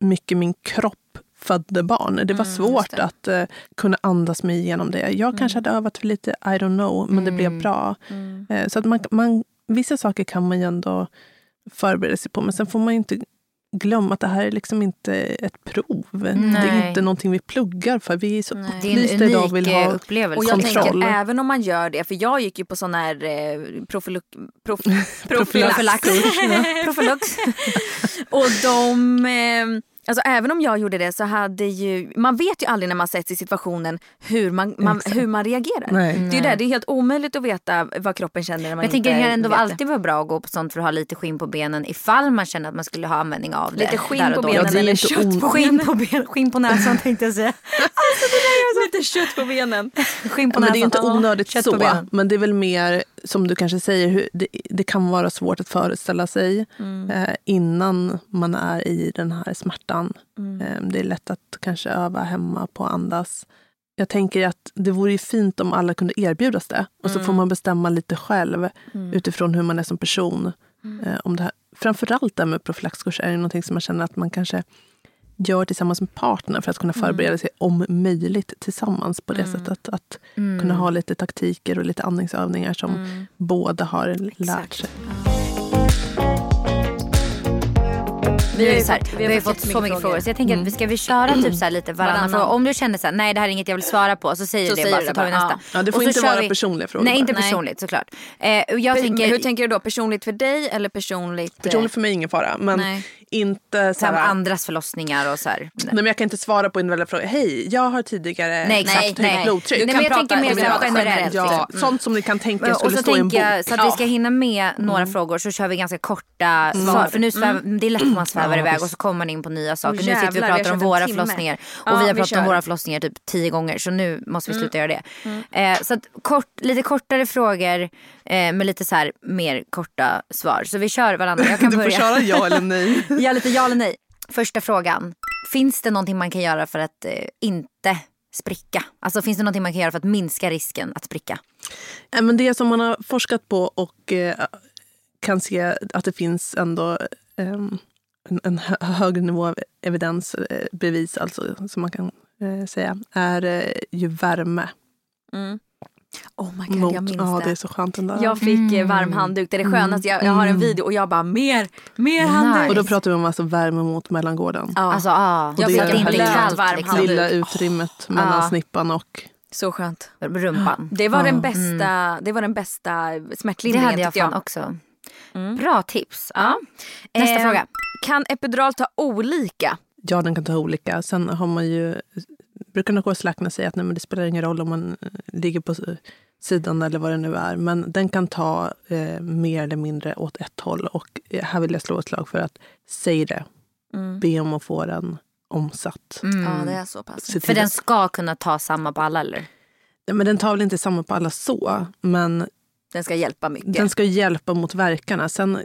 mycket min kropp födde barn. Det var svårt det. att eh, kunna andas mig igenom det. Jag kanske hade övat för lite, I don't know, men det blev bra. Eh, så att man, man, vissa saker kan man ju ändå förbereda sig på, men sen får man ju inte glömma att det här är liksom inte ett prov. Det är Nej. inte någonting vi pluggar för. Vi är så Nej. Upplysta idag och vill eh, ha upplevelse. Och jag Kontroll. tänker även om man gör det, för jag gick ju på sån här eh, prof, Profylax. Och de, eh, alltså även om jag gjorde det så hade ju, man vet ju aldrig när man sätts i situationen hur man, man, hur man reagerar. Nej. Det är ju det, det är helt omöjligt att veta vad kroppen känner när man Men jag tänker inte det kan ändå vet det. alltid vara bra att gå på sånt för att ha lite skinn på benen ifall man känner att man skulle ha användning av det. Lite skinn på benen Ja, det eller kött på Skinn benen. på, ben, skinn på näsan tänkte jag säga. Lite kött på benen. Skinn på Ja, men näsan. det är ju inte onödigt Kött på så. benen. Men det är väl mer, som du kanske säger, hur det, det kan vara svårt att föreställa sig Mm. eh, innan man är i den här smärtan. Mm. Eh, det är lätt att kanske öva hemma på att andas. Jag tänker att det vore ju fint om alla kunde erbjudas det. Och så Mm. får man bestämma lite själv utifrån hur man är som person. Mm. Eh, om det här, framförallt det här med profylaxkurs är ju någonting som man känner att man kanske gör tillsammans med partner för att kunna förbereda sig om möjligt tillsammans på det sättet. Att kunna ha lite taktiker och lite andningsövningar som båda har lärt sig. Vi har ju, så här, fått- vi har ju fått så mycket frågor. så jag tänker att vi ska vi köra typ så här lite varannan Varannan. fråga. Om du känner så här, nej det här är inget jag vill svara på så säger Så du det säger bara så tar vi nästa. Ja, det får Och så inte kör vara vi- personliga frågor. Nej inte personligt såklart. Eh, jag Hur, tänker, hur tänker du då? Personligt för dig eller personligt? eh, Personligt för mig ingen fara. Men Nej. inte så här här, andras förlossningar och så här. Nej, men jag kan inte svara på individuella frågor. Hej, jag har tidigare Nej, exakt. haft Nej. högt blodtryck. Du Nej, kan men jag prata tänker mer så generellt. Ja, liksom. sånt som ni kan tänka skulle och så stå i en bok. så att vi ska hinna med några Mm. frågor så kör vi ganska korta svar. För nu svävar, det är lätt att man svävar Ja, iväg visst. och så kommer man in på nya saker. Åh, nu sitter vi och vi pratar om våra förlossningar. Ja, Och vi har vi pratat. Mm. om våra förlossningar typ tio gånger. Så nu måste vi sluta göra det. Eh, så att kort, lite kortare frågor eh, med lite så här mer korta svar. Så vi kör varandra. Jag kan Du får börja. köra ja eller nej. Ja, lite ja eller nej. Första frågan. Finns det någonting man kan göra för att eh, inte spricka? Alltså finns det någonting man kan göra för att minska risken att spricka? Nej, men det som man har forskat på och eh, kan se att det finns ändå ehm, en, en hö- högre nivå av evidens, eh, bevis alltså, som man kan eh, säga, är eh, ju värme. Oh my god, Mot, jag minns ja, det. det är så skönt den där. Jag fick eh, varm handduk, det är det skönaste. Jag, jag har en video och jag bara mer, mer handduk. Och då pratar vi om alltså värme mot mellangården. Ja, Alltså ah, Jag fick det en kallt varm liksom. handduk. Lilla utrymmet mellan Ja. snippan och... så skönt. Rumpan. Det var, Ja. den bästa, det var den bästa Det smärtlindringen hade jag fan jag. också. Bra tips. Ja. Eh, Nästa fråga. Kan epidural ta olika? Ja, den kan ta olika. Sen har man ju... brukar narkosläkarna säga att nej, men det spelar ingen roll om man eh, ligger på sidan eller vad det nu är. Men den kan ta eh, mer eller mindre åt ett håll. Och eh, här vill jag slå ett slag för att säg det. Be om att få den omsatt. Mm. Ja, det är så pass. För den ska kunna ta samma på alla eller? Nej, men den tar väl inte samma på alla så. Men Den ska hjälpa mycket. den ska hjälpa mot verkarna. Sen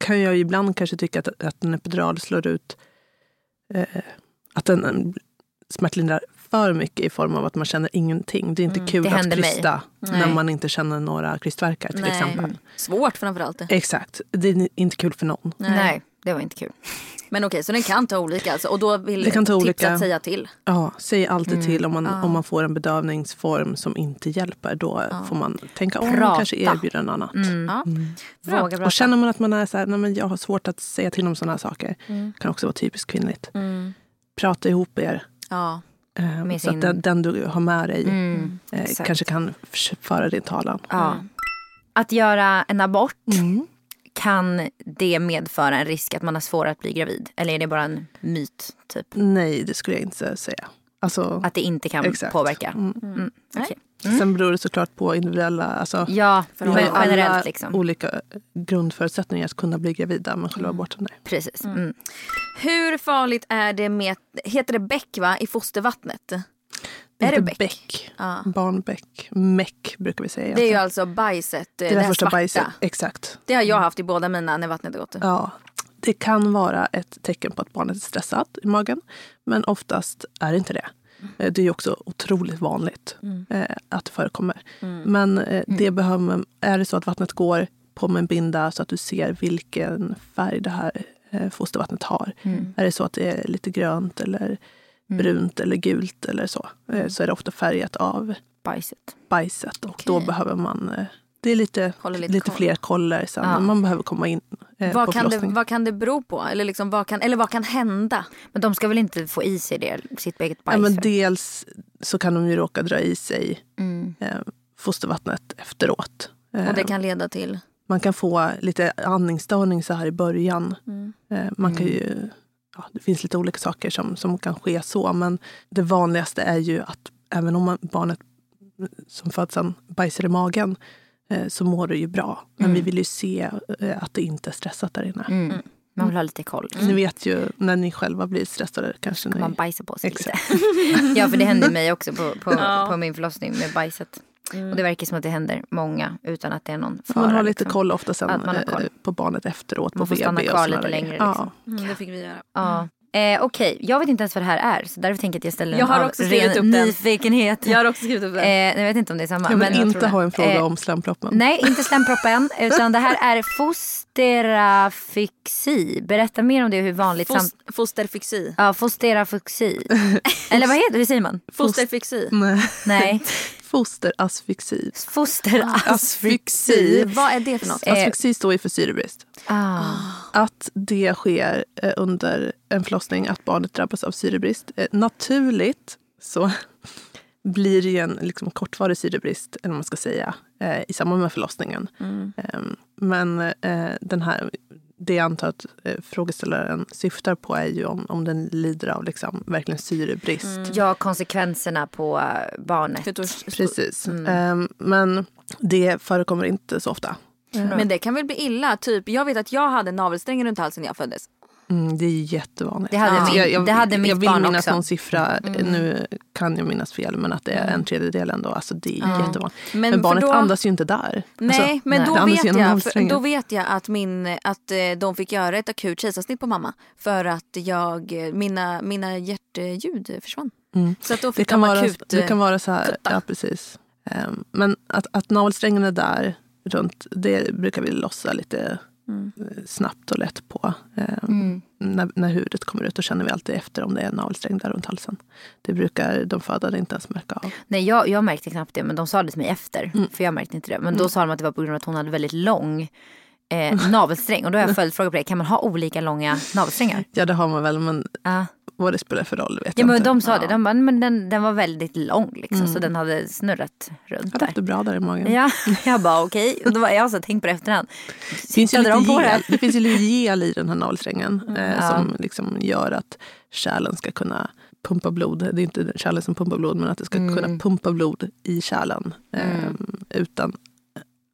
kan jag ju ibland kanske tycka att, att en epidural slår ut... Eh, att den smärtlindrar för mycket i form av att man känner ingenting. Det är inte kul Det att mig. krysta när man inte känner några krystverkar till Nej. exempel. Svårt framförallt. Exakt. Det är inte kul för någon. Nej. det var inte kul. Men okej, så den kan ta olika alltså. Och då vill Det kan ta olika. säga till. Ja, säg alltid Mm. till om man, om man får en bedövningsform som inte hjälper. Då får man tänka om Prata. och kanske erbjuda en annat. Ja. Våga prata. Och känner man att man är så här, nej men jag har svårt att säga till om sådana här saker. kan också vara typiskt kvinnligt. Prata ihop er. Ja. Eh, Med så sin- att den, den du har med dig Mm, eh, kanske kan föra din talan. Ja. Att göra en abort, Mm. Kan det medföra en risk att man har svårare att bli gravid? Eller är det bara en myt? typ? Nej, det skulle jag inte säga. Alltså, Att det inte kan Exakt. påverka? Mm. Mm. okej. Sen beror det såklart på individuella... Alltså, Ja, vi har alla generellt liksom. olika grundförutsättningar att kunna bli gravida, men själva aborten nej. Precis. Mm. Hur farligt är det med, heter det bäck va, i fostervattnet? Är det bäck? bäck. Ja. Barnbäck. Meck brukar vi säga. Det är ju egentligen. alltså bajset, det, det, första svarta. bajset. Exakt. Det har jag haft i båda mina när vattnet gått. Ja, det kan vara ett tecken på att barnet är stressat i magen. Men oftast är det inte det. Eh, Det är också otroligt vanligt eh, att det förekommer. Men eh, det behöver är det så att vattnet går på med en binda så att du ser vilken färg det här fostervattnet har. Är det så att det är lite grönt eller brunt eller gult eller så, eh, så är det ofta färgat av Bajset. bajset. Och då behöver man... eh, Det är lite, lite, lite koll. fler koller sen. Ja. Man behöver komma in eh, Vad på kan, det, vad kan det bero på? Eller, liksom, vad, kan, eller vad kan hända? Men de ska väl inte få i sig det, sitt eget bajs? Ja, men dels så kan de ju råka dra i sig Mm. eh, fostervattnet efteråt. Eh, Och det kan leda till? Man kan få lite andningsstörning så här i början. Eh, man kan ju, ja, det finns lite olika saker som, som kan ske så. Men det vanligaste är ju att även om man, barnet som föds sen bajsar i magen eh, så mår det ju bra. Men vi vill ju se eh, att det inte är stressat där inne. Mm. Man vill ha lite koll. Ni vet ju när ni själva blir stressade kanske ni... Man bajsar på sig Exakt. lite. ja, för det hände mig också på, på, Ja. på min förlossning med bajset. Och det verkar som att det händer många utan att det är någon fara. man har lite liksom. koll ofta sen har koll. eh, på barnet efteråt Man på får stanna BB och kvar lite längre, liksom. Ja. det fick vi göra. Ja. Eh, Okej, jag vet inte ens vad det här är. Så därför tänker jag att jag ställer Jag den har också skrivit ren upp den. nyfikenhet. Jag har också skrivit upp det. Eh, jag vet inte om det är samma. Jag vill men jag inte det. ha en fråga Eh, om slemproppen. Nej, inte slemproppen. Utan det här är fosterafyxi. Berätta mer om det och hur vanligt Fos, fosterfixi. Ja, fosterafyxi. Eller vad heter det? Hur säger man? Fosterfixi. Nej. Nej. Fosterasfyxi. Fosterasfyxi. Vad är det för något? Eh, Asfyxi står ju för syrebrist. Ah. Att det sker eh, under en förlossning, att barnet drabbas av syrebrist. Eh, naturligt så blir det ju en liksom, kortvarig syrebrist, eller vad man ska säga, i samband med förlossningen. Eh, men eh, den här, det jag antar att eh, frågeställaren syftar på är ju om, om den lider av liksom, verkligen syrebrist. Ja, konsekvenserna på eh, barnet. Precis. Eh, men det förekommer inte så ofta. Men det kan väl bli illa? Typ, jag vet att jag hade navelsträngen runt halsen när jag föddes. Mm, det är jättevanligt. Det hade Alltså, min- jag, jag, det hade mitt jag vill barn minnas också. Mm. någon siffra, nu kan jag minnas fel, men att det är en tredjedel ändå. Alltså det är jättevanligt. Men Men, barnet då- andas ju inte där. Nej, alltså, men det då, vet jag, för, då vet jag att, min, att eh, de fick göra ett akut kejsarsnitt på mamma. För att jag, eh, mina, mina hjärtljud försvann. Så att då det, fick kan de vara, akut... det kan vara så här, kutta. ja precis. Ehm, men att, att navelsträngen är där runt, det brukar vi lossa lite Mm. eh, snabbt och lätt på. Ehm, när, när huvudet kommer ut, då känner vi alltid efter om det är en navelsträng där runt halsen. Det brukar de födande inte ens märka av. Nej, jag, jag märkte knappt det, men de sa det till mig efter. Mm. För jag märkte inte det. Men då sa de att det var på grund av att hon hade väldigt lång eh, navelsträng. Och då har jag följdfråga på det. Kan man ha olika långa navelsträngar? Ja, det har man väl, men Ja. vad det spelar för roll vet Ja, jag men inte. de sa Ja. det. De bara, men den, den var väldigt lång liksom. Så den hade snurrat runt där. det bra där i magen. Ja, jag bara okej. Och då var jag så tänkt på det efterhand. Det finns, ju lite de på det? gel, det finns ju lite gel i den här navelsträngen eh, Ja. som liksom gör att kärlen ska kunna pumpa blod. Det är inte kärlen som pumpar blod, men att det ska Mm. kunna pumpa blod i kärlen eh, utan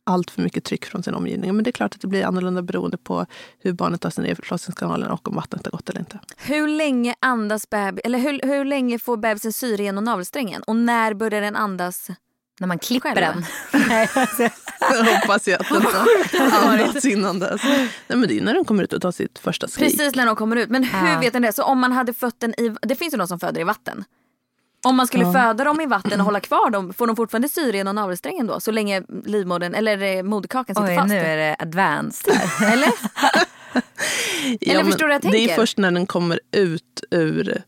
allt för mycket tryck från sin omgivning. Men det är klart att det blir annorlunda beroende på hur barnet tar sig ner i förlossningskanalen och om vattnet har gått eller inte. Hur länge andas bebis, eller hur, hur länge får bebisen syre genom navelsträngen? Och när börjar den andas? När man klipper Själv? den. Nej, alltså, Jag hoppas ju att den har andats innan dess. Nej, men det är när den kommer ut och tar sitt första skrik. Precis när de kommer ut. Men hur Ja. vet den det? Så om man hade fött den i... Det finns ju de som föder i vatten. Om man skulle Ja. föda dem i vatten och hålla kvar dem, får de fortfarande syre i någon navelsträng då? Så länge livmodern eller eh, moderkakan sitter Oj, fast? nu är det advanced här. Eller? Ja, men förstår du vad jag Det tänker? är först när den kommer ut ur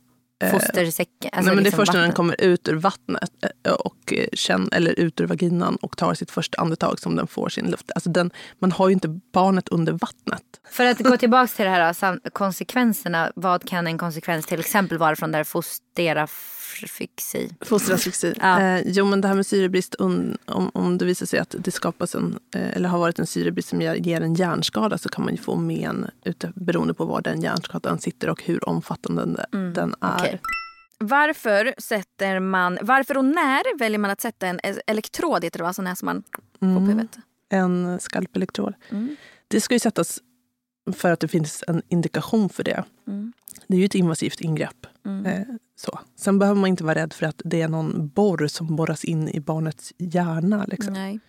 eh, Fostersäcken. Alltså Nej, men det är liksom först när den kommer ut ur vattnet eh, och eh, känn, eller ut ur vaginan och tar sitt första andetag som den får sin luft. Alltså den, man har ju inte barnet under vattnet. För att gå tillbaka till det här konsekvenserna. Vad kan en konsekvens till exempel vara från där fostera fixi? Fosterasfixi. Ja. Eh, jo, men det här med syrebrist, om, om det visar sig att det skapas en, eh, eller har varit en syrebrist som ger, ger en hjärnskada så kan man ju få men ute, beroende på var den hjärnskadan sitter och hur omfattande den, den är. okej. Varför sätter man, varför och när väljer man att sätta en elektrod, heter det va? Sån här som man får på Mm. huvudet. En skalpelektrod. Mm. Det ska ju sättas för att det finns en indikation för det. Mm. Det är ju ett invasivt ingrepp. Mm. Så. Sen behöver man inte vara rädd för att det är någon borr som borras in i barnets hjärna. Liksom. Nej.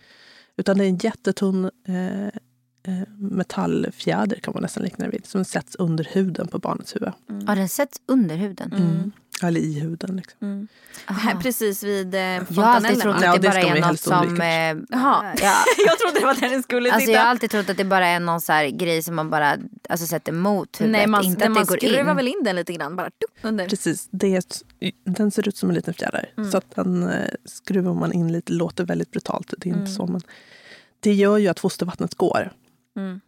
Utan det är en jättetunn eh, eh, metallfjäder kan man nästan likna det vid. Som sätts under huden på barnets huvud. Har den setts under huden? Mm. Eller i huden. Liksom. Mm. Här precis vid eh, Jag har alltid fontanellen. trott? Ja, att det bara man är något som... Eh, ja, jag trodde det var där den skulle Alltså sitta. jag har alltid trott att det bara är någon så här grej som man bara alltså, sätter mot huvudet. Nej, man, inte att man det går skruvar in. väl in den lite grann bara tup, under. Precis. Det den ser ut som en liten fjäder. Mm. Så att den eh, skruvar man in lite. låter väldigt brutalt. Det är Mm. inte så. Men det gör ju att fostervattnet går. Mm.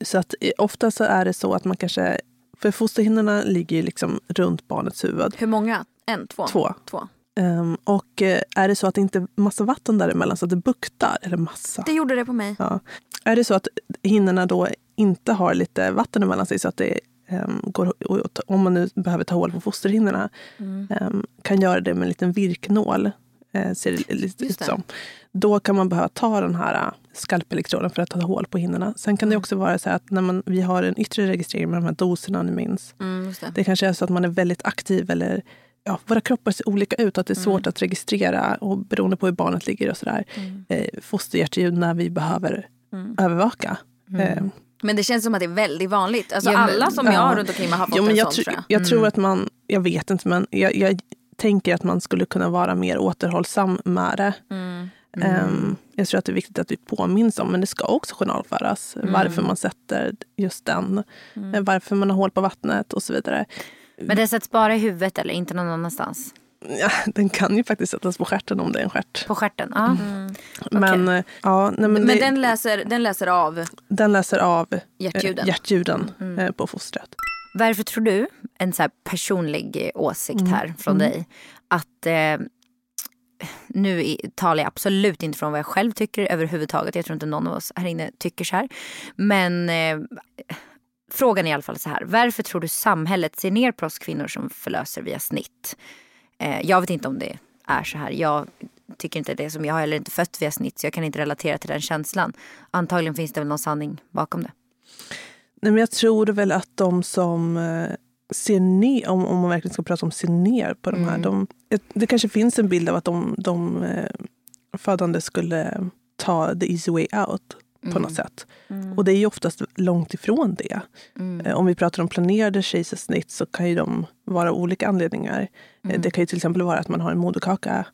Så att eh, ofta så är det så att man kanske... För fosterhinnorna ligger ju liksom runt barnets huvud. Hur många? En, två? Två. två. Ehm, och eh, är det så att det inte är massa vatten däremellan så att det buktar, eller massa. Det gjorde det på mig. Ja. Är det så att hinnorna då inte har lite vatten emellan sig så att det ehm, går, om man nu behöver ta hål på fosterhinnorna Mm. ehm, kan göra det med en liten virknål, eh, ser det lite ut som. Då kan man behöva ta den här skalpelektroden för att ta hål på hinnorna. Sen kan det Mm. också vara så att när man, vi har en yttre registrering med de här doserna, ni minns. Mm, det. Det kanske är så att man är väldigt aktiv eller ja, våra kroppar ser olika ut. Att det är svårt att registrera och beroende på hur barnet ligger och sådär. Mm. Eh, fosterhjärtljud när vi behöver Mm. övervaka. Eh, Men det känns som att det är väldigt vanligt. Alltså Ja, men- alla som jag ja. har runt omkring mig har fått men en jag, sån tr- tror jag. jag tror att man, jag vet inte, men jag, jag tänker att man skulle kunna vara mer återhållsam med det. Mm. Ehm, jag tror att det är viktigt att vi påminns om, men det ska också journalföras. Mm. Varför man sätter just den, eh, varför man har hål på vattnet och så vidare. Men det sätts bara i huvudet eller inte någon annanstans? Ja, den kan ju faktiskt sättas på stjärten om det är en stjärt. På stjärten? Ja. Men, eh, ja, nej, men, Men, det, den, läser, den läser av den läser av eh, hjärtljuden. hjärtljuden eh, på fostret. Varför tror du, en så personlig åsikt Mm. här från dig, att eh, nu talar jag absolut inte från vad jag själv tycker överhuvudtaget. Jag tror inte någon av oss här inne tycker så här. Men eh, frågan är i alla fall så här. Varför tror du samhället ser ner på oss kvinnor som förlöser via snitt? Eh, jag vet inte om det är så här. Jag tycker inte det som jag har heller inte fött via snitt så jag kan inte relatera till den känslan. Antagligen finns det väl någon sanning bakom det. Nej, men jag tror väl att de som eh, ser ner, om, om man verkligen ska prata om ser ner på de här. De, ett- det kanske finns en bild av att de, de eh, födande skulle ta the easy way out på något sätt. Och det är ju oftast långt ifrån det. Eh, Om vi pratar om planerade kejsarsnitt så kan ju de vara olika anledningar. Eh, Det kan ju till exempel vara att man har en moderkaka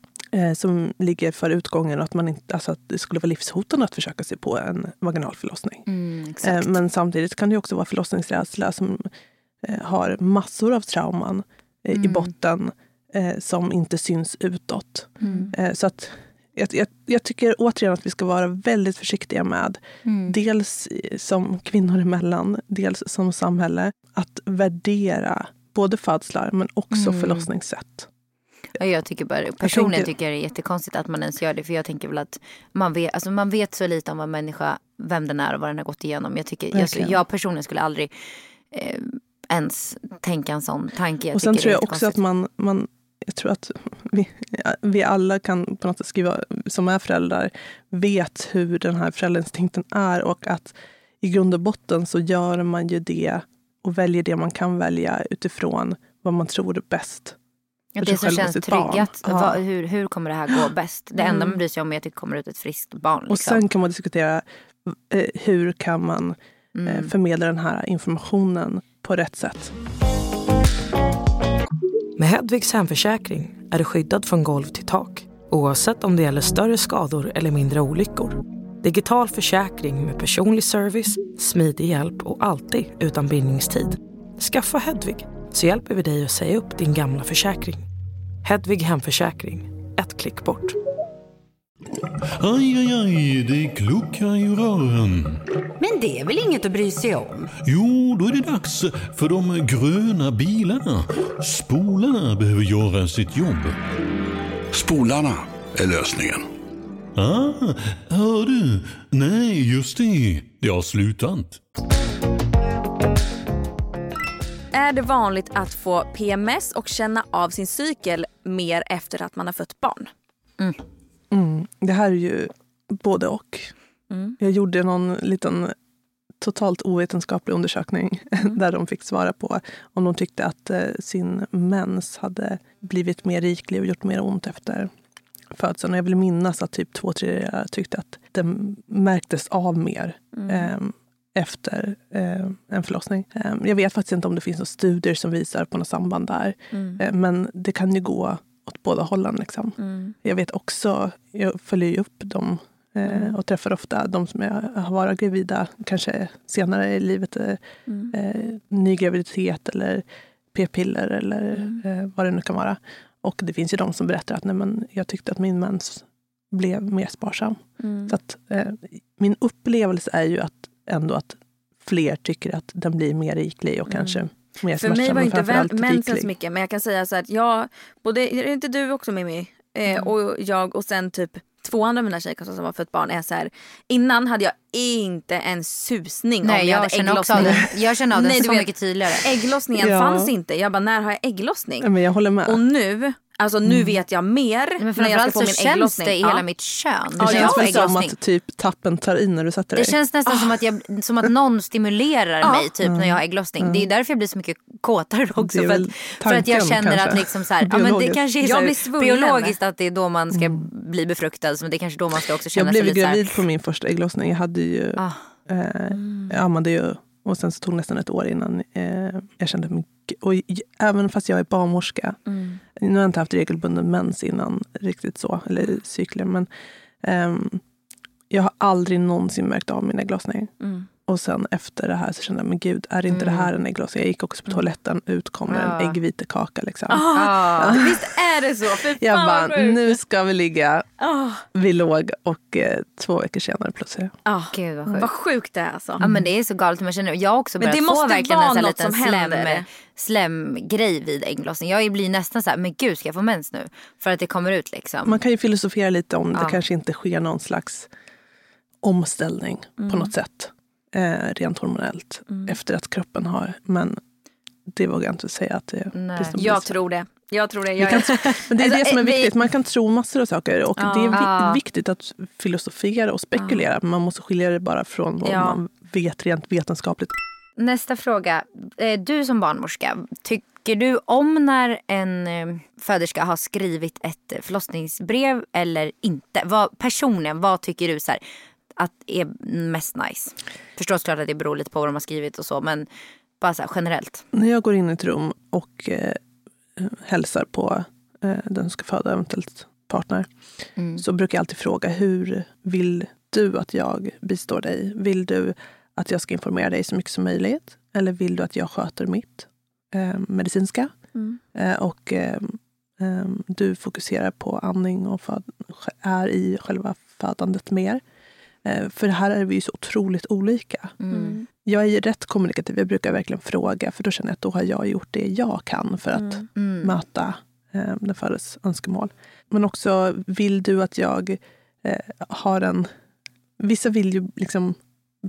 som ligger för utgången och att, man inte, alltså att det skulle vara livshotande att försöka sig på en vaginal förlossning. Mm. Men samtidigt kan det också vara förlossningsrädsla som har massor av trauman eh, Mm. i botten eh, som inte syns utåt. Mm. Eh, Så att jag, jag, jag tycker återigen att vi ska vara väldigt försiktiga med, Mm. dels som kvinnor emellan, dels som samhälle, att värdera både födslar men också Mm. förlossningssätt. Ja, Jag tycker bara, personligen tänker- tycker jag det är jättekonstigt att man ens gör det. För jag tänker väl att man vet, alltså man vet så lite om vad människa, vem den är och vad den har gått igenom. Jag, tycker, jag, Verkligen. jag personligen skulle aldrig eh, ens tänka en sån tanke. Jag och sen tror jag också att jättekonstigt. man, man jag tror att vi, vi alla kan på något sätt skriva, som är föräldrar, vet hur den här föräldrainstinkten är och att i grund och botten så gör man ju det och väljer det man kan välja utifrån vad man tror är bäst. För det som och känns tryggat. Ja. Hur, hur kommer det här gå bäst? Det enda man bryr sig om är att det kommer ut ett friskt barn. Och Liksom. sen kan man diskutera eh, hur kan man Mm. eh, förmedla den här informationen på rätt sätt. Med Hedvigs hemförsäkring är du skyddad från golv till tak oavsett om det gäller större skador eller mindre olyckor. Digital försäkring med personlig service, smidig hjälp och alltid utan bindningstid. Skaffa Hedvig så hjälper vi dig att säga upp din gamla försäkring. Hedvig hemförsäkring, ett klick bort. Aj, aj, aj, det kluckar i rören. Men det är väl inget att bry sig om? Jo, då är det dags för de gröna bilarna. Spolarna behöver göra sitt jobb. Spolarna är lösningen. Ah, hör du? Nej, just det. Det har slutat. Är det vanligt att få PMS och känna av sin cykel mer efter att man har fött barn? Mm. Det här är ju både och. Mm. Jag gjorde någon liten totalt ovetenskaplig undersökning där de fick svara på om de tyckte att eh, sin mens hade blivit mer riklig och gjort mer ont efter födseln. Och jag vill minnas att typ två tredjedelar tyckte att den märktes av mer eh, efter eh, en förlossning. Eh, jag vet faktiskt inte om det finns några studier som visar på något samband där. Eh, men det kan ju gå åt båda hållen. Liksom. Jag vet också, jag följer ju upp dem eh, och träffar ofta de som är, har varit gravida, kanske senare i livet, eh, eh, ny graviditet eller p-piller eller eh, vad det nu kan vara. Och det finns ju de som berättar att nej, men jag tyckte att min mens blev mer sparsam. Så att, eh, min upplevelse är ju att ändå att fler tycker att den blir mer riklig och kanske mer För mig var inte mensen så mycket men jag kan säga så att jag, både, är det inte du också Mimmi? Eh, och jag och sen typ två andra av mina tjejkompisar som har fött barn är så här. Innan hade jag inte en susning om Nej, hade jag också av ägglossning. Jag känner av den Nej, så vet, mycket tydligare. Ägglossningen Ja. fanns inte. Jag bara, när har jag ägglossning? Men jag håller med. Och nu, alltså nu vet jag mer Men när jag ska få min känns det i Ja. hela mitt kön. det Ja, känns jag väl som att typ tappen tar in när du sätter dig. Det känns nästan som, att jag, som att någon stimulerar Ja. mig typ när jag har ägglossning. Det är därför jag blir så mycket kåtare också. Det är För att, för att jag känner kanske. att liksom så här, ja, men det kanske är Jag så här, biologiskt att det är då man ska bli befruktad. Så det är kanske då man ska också Jag känna blev sig ju lite så här, gravid på min första ägglossning. Jag hade ju, Ah. eh, jag ammade ju och sen så tog det nästan ett år innan eh, jag kände mycket. Och även fast jag är barnmorska, Mm. nu har jag inte haft regelbunden mens innan riktigt så, eller cykler, men ehm, jag har aldrig någonsin märkt av min ägglossning. Mm. Och sen efter det här så kände jag, men gud, är inte det här en ägglossning? Jag gick också på toaletten, ut kom Ja. en äggvitekaka. Liksom. Ah, Visst är det så? Fan Jag bara, nu ska vi ligga. Ah, Vi låg och eh, två veckor senare plötsligt. ah. Gud vad sjukt. Vad sjukt det är alltså. Ja men det är så galet. Man känner, jag har också Men börjat det få måste verkligen vara en liten som slem, händer. slemgrej vid ägglossning. Jag blir nästan så här, men gud ska jag få mens nu? För att det kommer ut liksom. Man kan ju filosofera lite om det Ja. kanske inte sker någon slags omställning Mm. på något sätt. Eh, rent hormonellt. Efter att kroppen har. Men det vågar jag inte säga att det Nej. det Jag tror det. Jag tror det. Jag, kan, men det är Alltså, det som är eh, vi- viktigt. Man kan tro massor av saker. Och det är vi, Ja. viktigt att filosofera och spekulera. Men man måste skilja det bara från vad Ja. man vet rent vetenskapligt. Nästa fråga. Eh, Du som barnmorska, tycker du om när en eh, föderska har skrivit ett förlossningsbrev eller inte? Vad, personligen, vad tycker du så här, att är mest nice? Förstås klart att det beror lite på vad de har skrivit och så men bara så här, generellt. När jag går in i ett rum och eh, hälsar på eh, den som ska föda, eventuellt partner, så brukar jag alltid fråga hur vill du att jag bistår dig? Vill du att jag ska informera dig så mycket som möjligt? Eller vill du att jag sköter mitt eh, medicinska? Eh, och eh, eh, du fokuserar på andning och är i själva födandet mer. Eh, för här är vi ju så otroligt olika. Mm. Jag är ju rätt kommunikativ. Jag brukar verkligen fråga, för då känner jag att då har jag gjort det jag kan för att Mm. möta eh, den föddes önskemål. Men också, vill du att jag eh, har en... Vissa vill ju liksom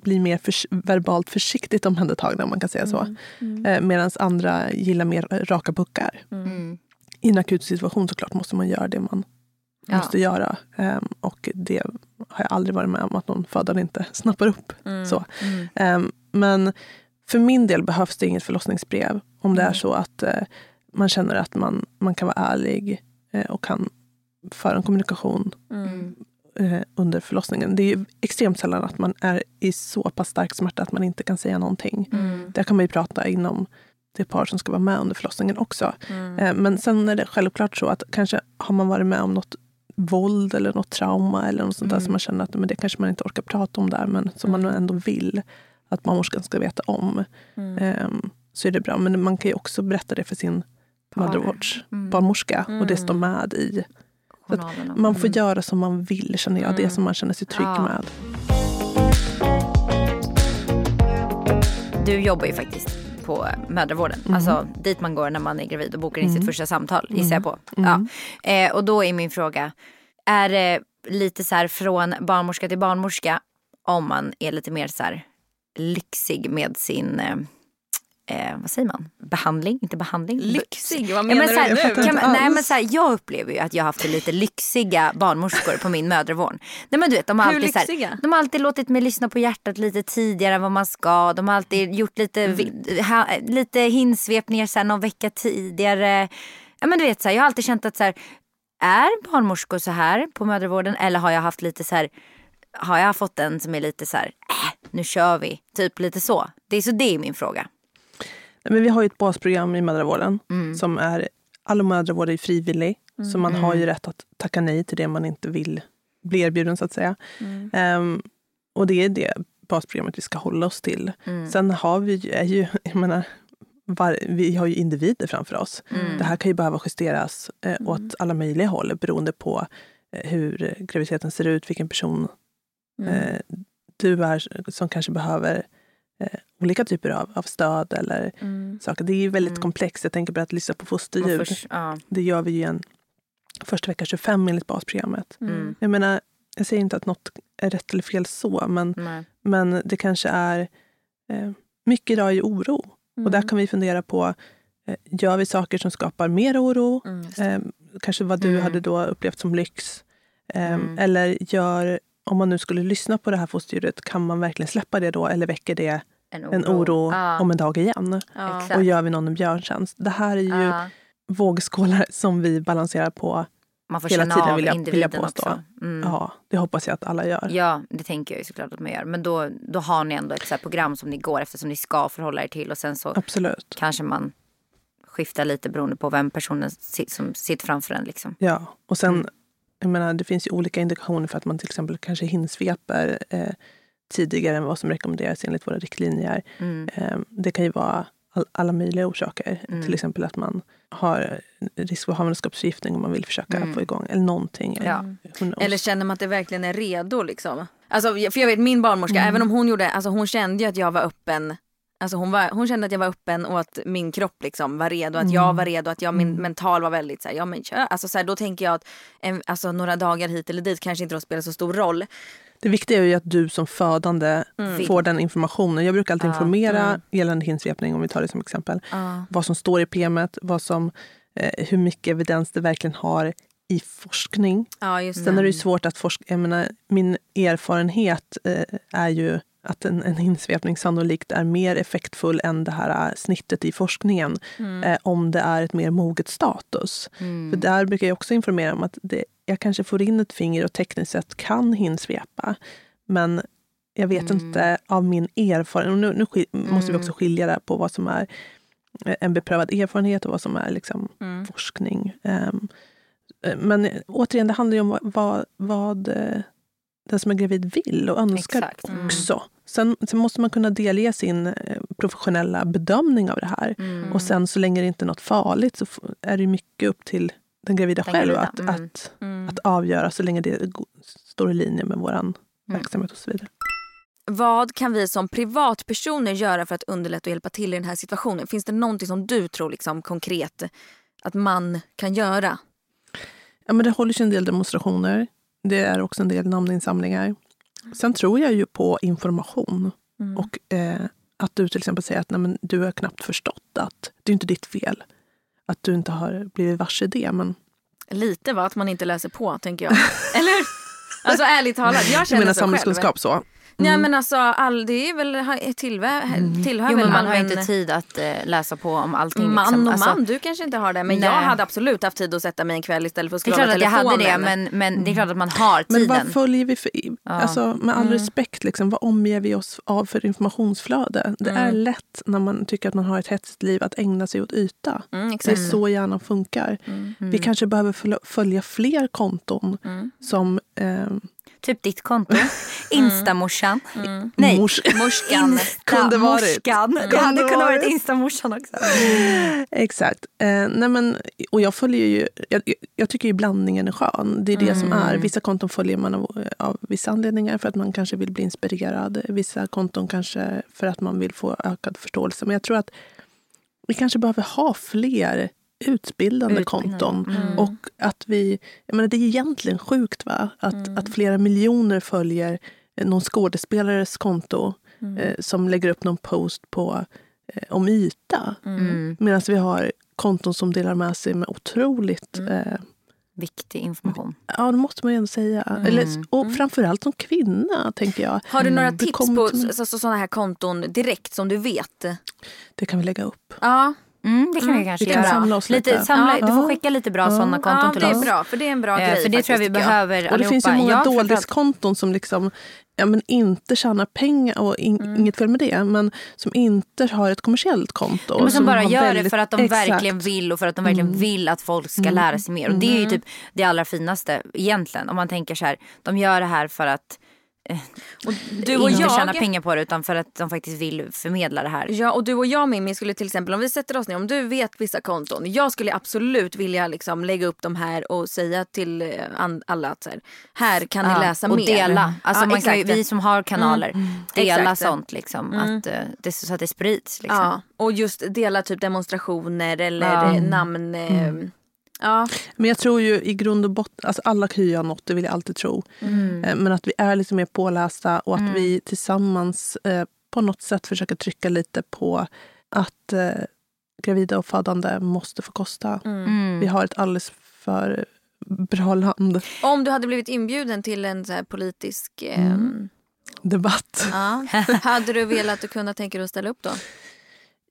bli mer förs- verbalt försiktigt omhändertagna, om man kan säga så. Eh, Medan andra gillar mer raka puckar. Mm. I en akut situation såklart måste man göra det man Ja. måste göra. Ehm, och det har jag aldrig varit med om att någon födande inte snappar upp. Så. Mm. Ehm, men för min del behövs det inget förlossningsbrev om det Mm. är så att eh, man känner att man, man kan vara ärlig eh, och kan föra en kommunikation Mm. eh, under förlossningen. Det är ju extremt sällan att man är i så pass stark smärta att man inte kan säga någonting. Mm. Där kan man ju prata inom det par som ska vara med under förlossningen också. Mm. Eh, Men sen är det självklart så att kanske har man varit med om något våld eller något trauma eller något sånt där som man känner att men det kanske man inte orkar prata om där men som man ändå vill att barnmorskan ska veta om. Ehm, så är det bra. Men man kan ju också berätta det för sin mödravårdsbarnmorska och det står med i. Man får göra som man vill känner jag. Det som man känner sig trygg Ja. med. Du jobbar ju faktiskt på mödravården. Mm. Alltså dit man går när man är gravid och bokar in sitt första samtal gissar jag på. Mm. Ja. Eh, och då är min fråga, är det lite så här från barnmorska till barnmorska om man är lite mer så här lyxig med sin eh, Eh, vad säger man? Behandling? Inte behandling? Lyxig? Vad Ja, menar men så här, du nu? kan man, nej, men så här, jag upplever ju att jag har haft lite lyxiga barnmorskor på min mödravård. Nej, men du vet, de, har Hur alltid, så här, lyxiga? de har alltid låtit mig lyssna på hjärtat lite tidigare än vad man ska. De har alltid gjort lite, Mm. ha, lite hinsvepningar så här, någon vecka tidigare. Ja, men du vet, så här, jag har alltid känt att så här, är barnmorskor så här på mödravården eller har jag haft lite så här har jag fått en som är lite så här, äh, nu kör vi, typ lite så. Det är så det är min fråga. Men vi har ju ett basprogram i mödravården Mm. som är, all mödravård är frivillig. Så man har ju rätt att tacka nej till det man inte vill bli erbjuden så att säga. Mm. Ehm, och det är det basprogrammet vi ska hålla oss till. Mm. Sen har vi ju, är ju, jag menar, var, vi har ju individer framför oss. Mm. Det här kan ju behöva justeras eh, åt alla möjliga håll beroende på eh, hur graviditeten ser ut, vilken person Mm. eh, du är som kanske behöver eh, olika typer av, av stöd eller saker. Det är ju väldigt komplext. Jag tänker på att lyssna på fosterljud. Mm. Först- ja. Det gör vi ju en första vecka 25 enligt basprogrammet. Mm. Jag menar, jag säger inte att något är rätt eller fel så, men, Nej. men det kanske är eh, mycket idag är ju oro. Och där kan vi fundera på, eh, gör vi saker som skapar mer oro? Eh, kanske vad du Mm. hade då upplevt som lyx. Eh, Mm. Eller gör, om man nu skulle lyssna på det här fosterljudet, kan man verkligen släppa det då? Eller väcker det En en oro Ja. om en dag igen? Exakt. Och gör vi någon en björntjänst? Det här är ju Ja. vågskålar som vi balanserar på Man får hela känna tiden, av vill jag- vill jag individen också. Mm. Ja, det hoppas jag att alla gör. Ja, det tänker jag ju såklart att man gör. Men då, då har ni ändå ett så program som ni går efter som ni ska förhålla er till och sen så Absolut. kanske man skiftar lite beroende på vem personen som sitter framför en. Liksom. Ja, och sen, Mm. Jag menar, det finns ju olika indikationer för att man till exempel kanske hinsveper eh, tidigare än vad som rekommenderas enligt våra riktlinjer. Mm. Eh, det kan ju vara all, alla möjliga orsaker. Till exempel att man har risk för havandeskapsförgiftning om man vill försöka få igång, eller någonting. Mm. Ja. Eller känner man att det verkligen är redo liksom? Alltså, för jag vet min barnmorska, Mm. även om hon gjorde, alltså hon kände ju att jag var öppen Alltså hon, var, hon kände att jag var öppen och att min kropp liksom var redo, att jag Mm. var redo, att jag, min mental var väldigt så här, ja men kör. Alltså, så här, då tänker jag att en, alltså, några dagar hit eller dit kanske inte spelar så stor roll. Det viktiga är ju att du som födande Mm. får den informationen. Jag brukar alltid informera gällande hinsvepning, om vi tar det som exempel. Vad som står i PMet, vad som, eh, hur mycket evidens det verkligen har i forskning. Ja just Sen är det ju svårt att forska. Jag menar, min erfarenhet eh, är ju att en, en hinsvepning sannolikt är mer effektfull än det här eh, snittet i forskningen eh, om det är ett mer moget status. För där brukar jag också informera om att det, jag kanske får in ett finger och tekniskt sett kan hinsvepa. Men jag vet inte av min erfarenhet. Nu, nu skil- måste vi också skilja där på vad som är eh, en beprövad erfarenhet och vad som är liksom forskning. Ehm, eh, men återigen, det handlar ju om vad, vad, vad eh, den som är gravid vill och önskar Exakt. Mm. också. Sen, sen måste man kunna delge sin eh, professionella bedömning av det här. Mm. Och sen så länge det inte är något farligt så är det mycket upp till den gravida Den själv gravida, att, mm. att, att avgöra så länge det står i linje med vår Mm. verksamhet och så vidare. Vad kan vi som privatpersoner göra för att underlätta och hjälpa till i den här situationen? Finns det någonting som du tror liksom konkret att man kan göra? Ja, men det hålls ju en del demonstrationer. Det är också en del namninsamlingar. Sen tror jag ju på information. Och eh, att du till exempel säger att nej, du har knappt förstått att det är inte ditt fel. Att du inte har blivit varse det. Men Lite va, att man inte läser på tänker jag. Eller? Alltså ärligt talat, jag känner menar så själv. samhällskunskap så. Nej men alltså all, det är väl ha- tillhör, tillhör Jo, väl men man har inte tid att eh, läsa på om allting. Man liksom. och Alltså, man, du kanske inte har det. Men Nej. jag hade absolut haft tid att sätta mig en kväll istället för att Det är scrolla klart att jag hade det telefonen. men, men det är klart att man har Men tiden. vad följer vi för, alltså med all respekt, liksom, vad omger vi oss av för informationsflöde? Det är lätt när man tycker att man har ett hetsigt liv att ägna sig åt yta. Mm, Det är så hjärnan funkar. Vi kanske behöver följa- följa fler konton som eh, Typ ditt konto. Instamorsan. Nej, mors... morskan. Kunde varit. Morskan. Det hade kunnat varit instamorsan också. Exakt. Eh, nej men, och jag följer ju, jag, jag tycker ju blandningen är skön. Det är det som är. Vissa konton följer man av, av vissa anledningar för att man kanske vill bli inspirerad. Vissa konton kanske för att man vill få ökad förståelse. Men jag tror att vi kanske behöver ha fler utbildande konton. Och att vi, jag menar, det är egentligen sjukt va? Att, att flera miljoner följer någon skådespelares konto eh, som lägger upp någon post på eh, om yta. Mm. Medan vi har konton som delar med sig med otroligt... Mm. Eh, Viktig information. ja, det måste man ju ändå säga. Mm. Eller, och framförallt som kvinna, tänker jag. Har du några Mm. Tips på sådana här konton direkt som du vet? Det kan vi lägga upp. Ja, Mm, det kan vi kanske Vi kan göra. samla oss lite. samla, Ja. Du får skicka lite bra sådana konton ja till det är oss. bra. För det är en bra Eh, grej För det tror jag vi faktiskt, behöver Och det finns ju många Ja, doldiskonton som liksom ja, men inte tjänar pengar, och in, Mm. inget fel med det, men som inte har ett kommersiellt konto. Men som bara har gör det väldigt- för att de Exakt. verkligen vill och för att de verkligen vill att folk ska lära sig mer. Och det är ju typ det allra finaste egentligen. Om man tänker så här, de gör det här för att Du och inte jag- tjäna pengar på det utan för att de faktiskt vill förmedla det här. Ja och du och jag Mimmi skulle till exempel om vi sätter oss ner, om du vet vissa konton. Jag skulle absolut vilja liksom lägga upp de här och säga till eh, alla att så här, här kan Ja, ni läsa och mer. dela. Alltså Ja, kan vi som har kanaler, dela Exakt. sånt liksom. Att, eh, det, så att det sprids. Liksom. Ja, och just dela typ demonstrationer eller eh, namn. eh, Ja, Men jag tror ju i grund och botten, alltså alla kan ju göra något, det vill jag alltid tro. Mm. Eh, Men att vi är lite mer pålästa och att vi tillsammans eh, på något sätt försöker trycka lite på att eh, gravida och födande måste få kosta. Mm. Vi har ett alldeles för bra land. Om du hade blivit inbjuden till en så här politisk eh, Debatt. ja, hade du velat och kunnat tänka dig att ställa upp då?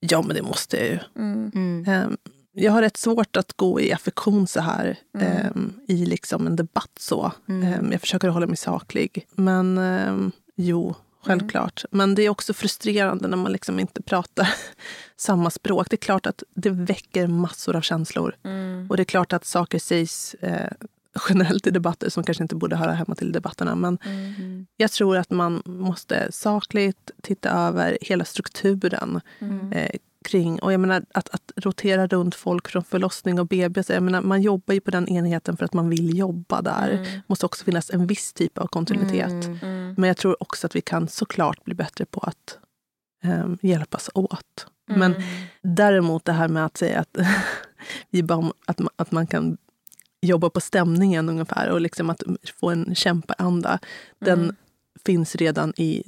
Ja, men det måste jag ju. Mm. Jag har rätt svårt att gå i affektion så här Mm. ehm, i liksom en debatt. så. Ehm, Jag försöker hålla mig saklig. Men ehm, jo, självklart. Men det är också frustrerande när man liksom inte pratar samma språk. Det är klart att det väcker massor av känslor. Mm. Och det är klart att saker sägs eh, generellt i debatter som kanske inte borde höra hemma till debatterna. Men Mm. jag tror att man måste sakligt titta över hela strukturen Mm. eh, kring... Och jag menar, att, att rotera runt folk från förlossning och BB. Så jag menar, man jobbar ju på den enheten för att man vill jobba där. Det måste också finnas en viss typ av kontinuitet. Mm. Men jag tror också att vi kan såklart bli bättre på att eh, hjälpas åt. Men däremot det här med att säga att, vi bara, att, man, att man kan jobba på stämningen ungefär och liksom att få en kämpaanda. Den finns redan i,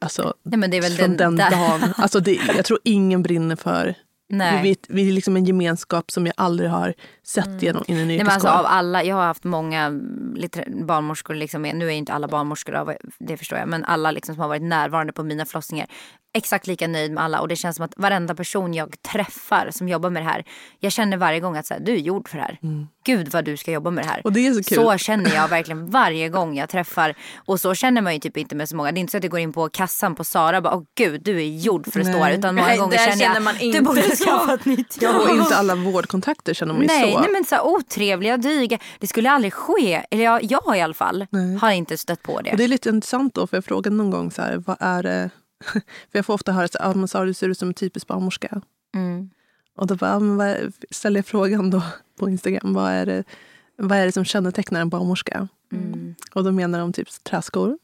alltså, Nej, men det är väl från den, den, dagen. Alltså det, jag tror ingen brinner för Nej. vi, vi är liksom en gemenskap som jag aldrig har sett genom in en Nej, men alltså, yrkeskår. av alla, jag har haft många mm, barnmorskor, liksom, nu är inte alla barnmorskor, det förstår jag, men alla liksom, som har varit närvarande på mina förlossningar. Exakt lika nöjd med alla och det känns som att varenda person jag träffar som jobbar med det här, jag känner varje gång att så här, du är gjord för det här. Gud vad du ska jobba med det här. Mm. Och det är så kul. Så känner jag verkligen varje gång jag träffar. Och så känner man ju typ inte med så många. Det är inte så att jag går in på kassan på Sara och bara, åh gud du är gjord för att stå här. Nej. Utan många Nej, gånger känner jag, man du inte borde så. skaffa ett nytt jobb. och inte alla vårdkontakter känner man ju Nej, så. nej men så här, otrevliga, dryga. Det skulle aldrig ske. Eller jag, jag i alla fall har inte stött på det. Och det är lite intressant då, för jag frågade någon gång så här, vad är det... För jag får ofta höra att ah, men Sara, du ser ut som en typisk barnmorska. Mm. Och då bara, ah, men vad ställer jag frågan då på Instagram, vad är det, vad är det som kännetecknar en barnmorska? Mm. Och då menar de typ träskor,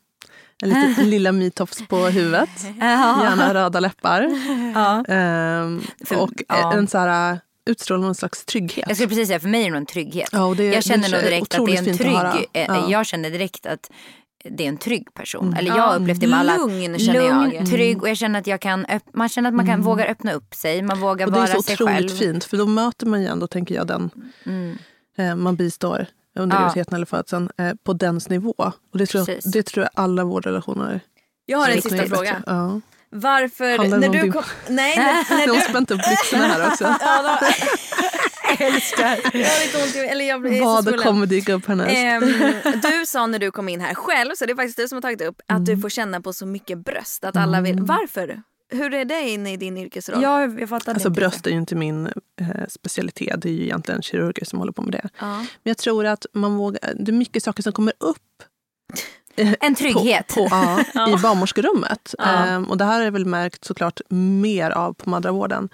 en liten lilla mytofs på huvudet, Ja. gärna röda läppar. Ja. Ehm, och ja. en så här, utstrålar någon slags trygghet. Jag skulle precis säga, för mig är det en trygghet. Ja, det- jag känner nog direkt att det är en fint att trygg, eh, Ja. jag känner direkt att det är en trygg person. Mm. Eller jag har upplevt det med alla. Lugn känner Lugn, jag. trygg och jag känner att jag kan, man känner att man kan, vågar öppna upp sig. Man vågar Och det är vara så sig otroligt själv. fint, för då möter man ju ändå, tänker jag, den eh, man bistår under Ja. graviditeten eller födseln eh, på dens nivå. Och det tror, jag, det tror jag alla vårdrelationer Jag har en sista fråga. Ja. Varför... Handlar det När du kom, nej, när, när De du... har spänt upp byxorna här också. Ja, då, älskar. Jag har lite ont i, eller jag blir så Vad svullen. kommer dyka upp härnäst? Ehm, du sa när du kom in här själv, så det är faktiskt du som har tagit upp, att Mm. du får känna på så mycket bröst. Att alla vill. Varför? Hur är det inne i din yrkesroll? Ja, jag fattar Alltså inte. bröst är ju inte min eh, specialitet. Det är ju egentligen kirurger som håller på med det. Ja. Men jag tror att man vågar, det är mycket saker som kommer upp En trygghet. På, på, ja, I barnmorskerummet. Ja. Ehm, och det här är väl märkt såklart mer av på mödravården.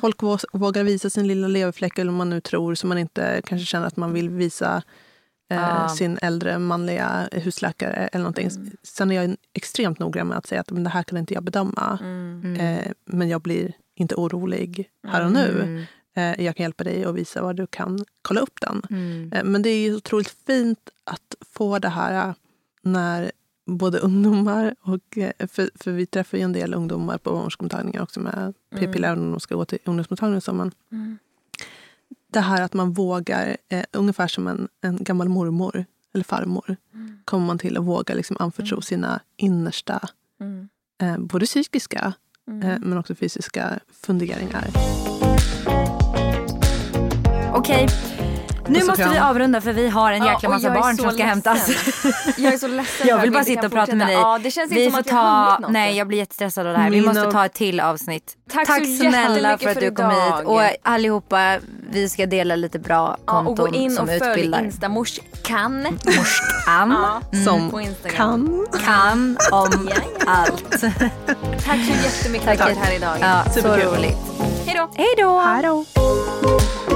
Folk vå- vågar visa sin lilla leverfläck eller vad man nu tror så man inte kanske känner att man vill visa eh, Ja. sin äldre manliga husläkare eller någonting. Sen är jag extremt noggrann med att säga att men det här kan inte jag bedöma. Mm. Eh, men jag blir inte orolig här och nu. Mm. Eh, jag kan hjälpa dig att visa var du kan kolla upp den. Mm. Eh, Men det är ju otroligt fint att få det här när både ungdomar och... eh, För, för vi träffar ju en del ungdomar på barnmorskemottagningar också med p-piller när de ska gå till ungdomsmottagningen. så, men Mm. Det här att man vågar, eh, ungefär som en, en gammal mormor eller farmor, Mm. kommer man till att våga liksom anförtro sina innersta, Mm. eh, både psykiska Mm. eh, men också fysiska funderingar. Okej, nu måste kram. vi avrunda för vi har en Ja, jäkla och massa jag barn så som ska ledsen. hämtas. Jag är så ledsen Jag vill bara inte sitta och prata med dig. Ja, det känns vi inte som får att vi har ta, något. Nej, jag blir jättestressad av det här. Vi måste ta ett till avsnitt. Tack så Tack snälla jättemycket för att du kom idag. hit. Och allihopa, vi ska dela lite bra Ja, konton och gå in som och följ utbildar. Instamorskan. Morskan Ja, Som på Instagram. kan. kan om Ja, ja. allt. Tack så jättemycket för att du Tack. här idag. Ja, så Superkul. roligt. Hej då. Hej då! Hej då!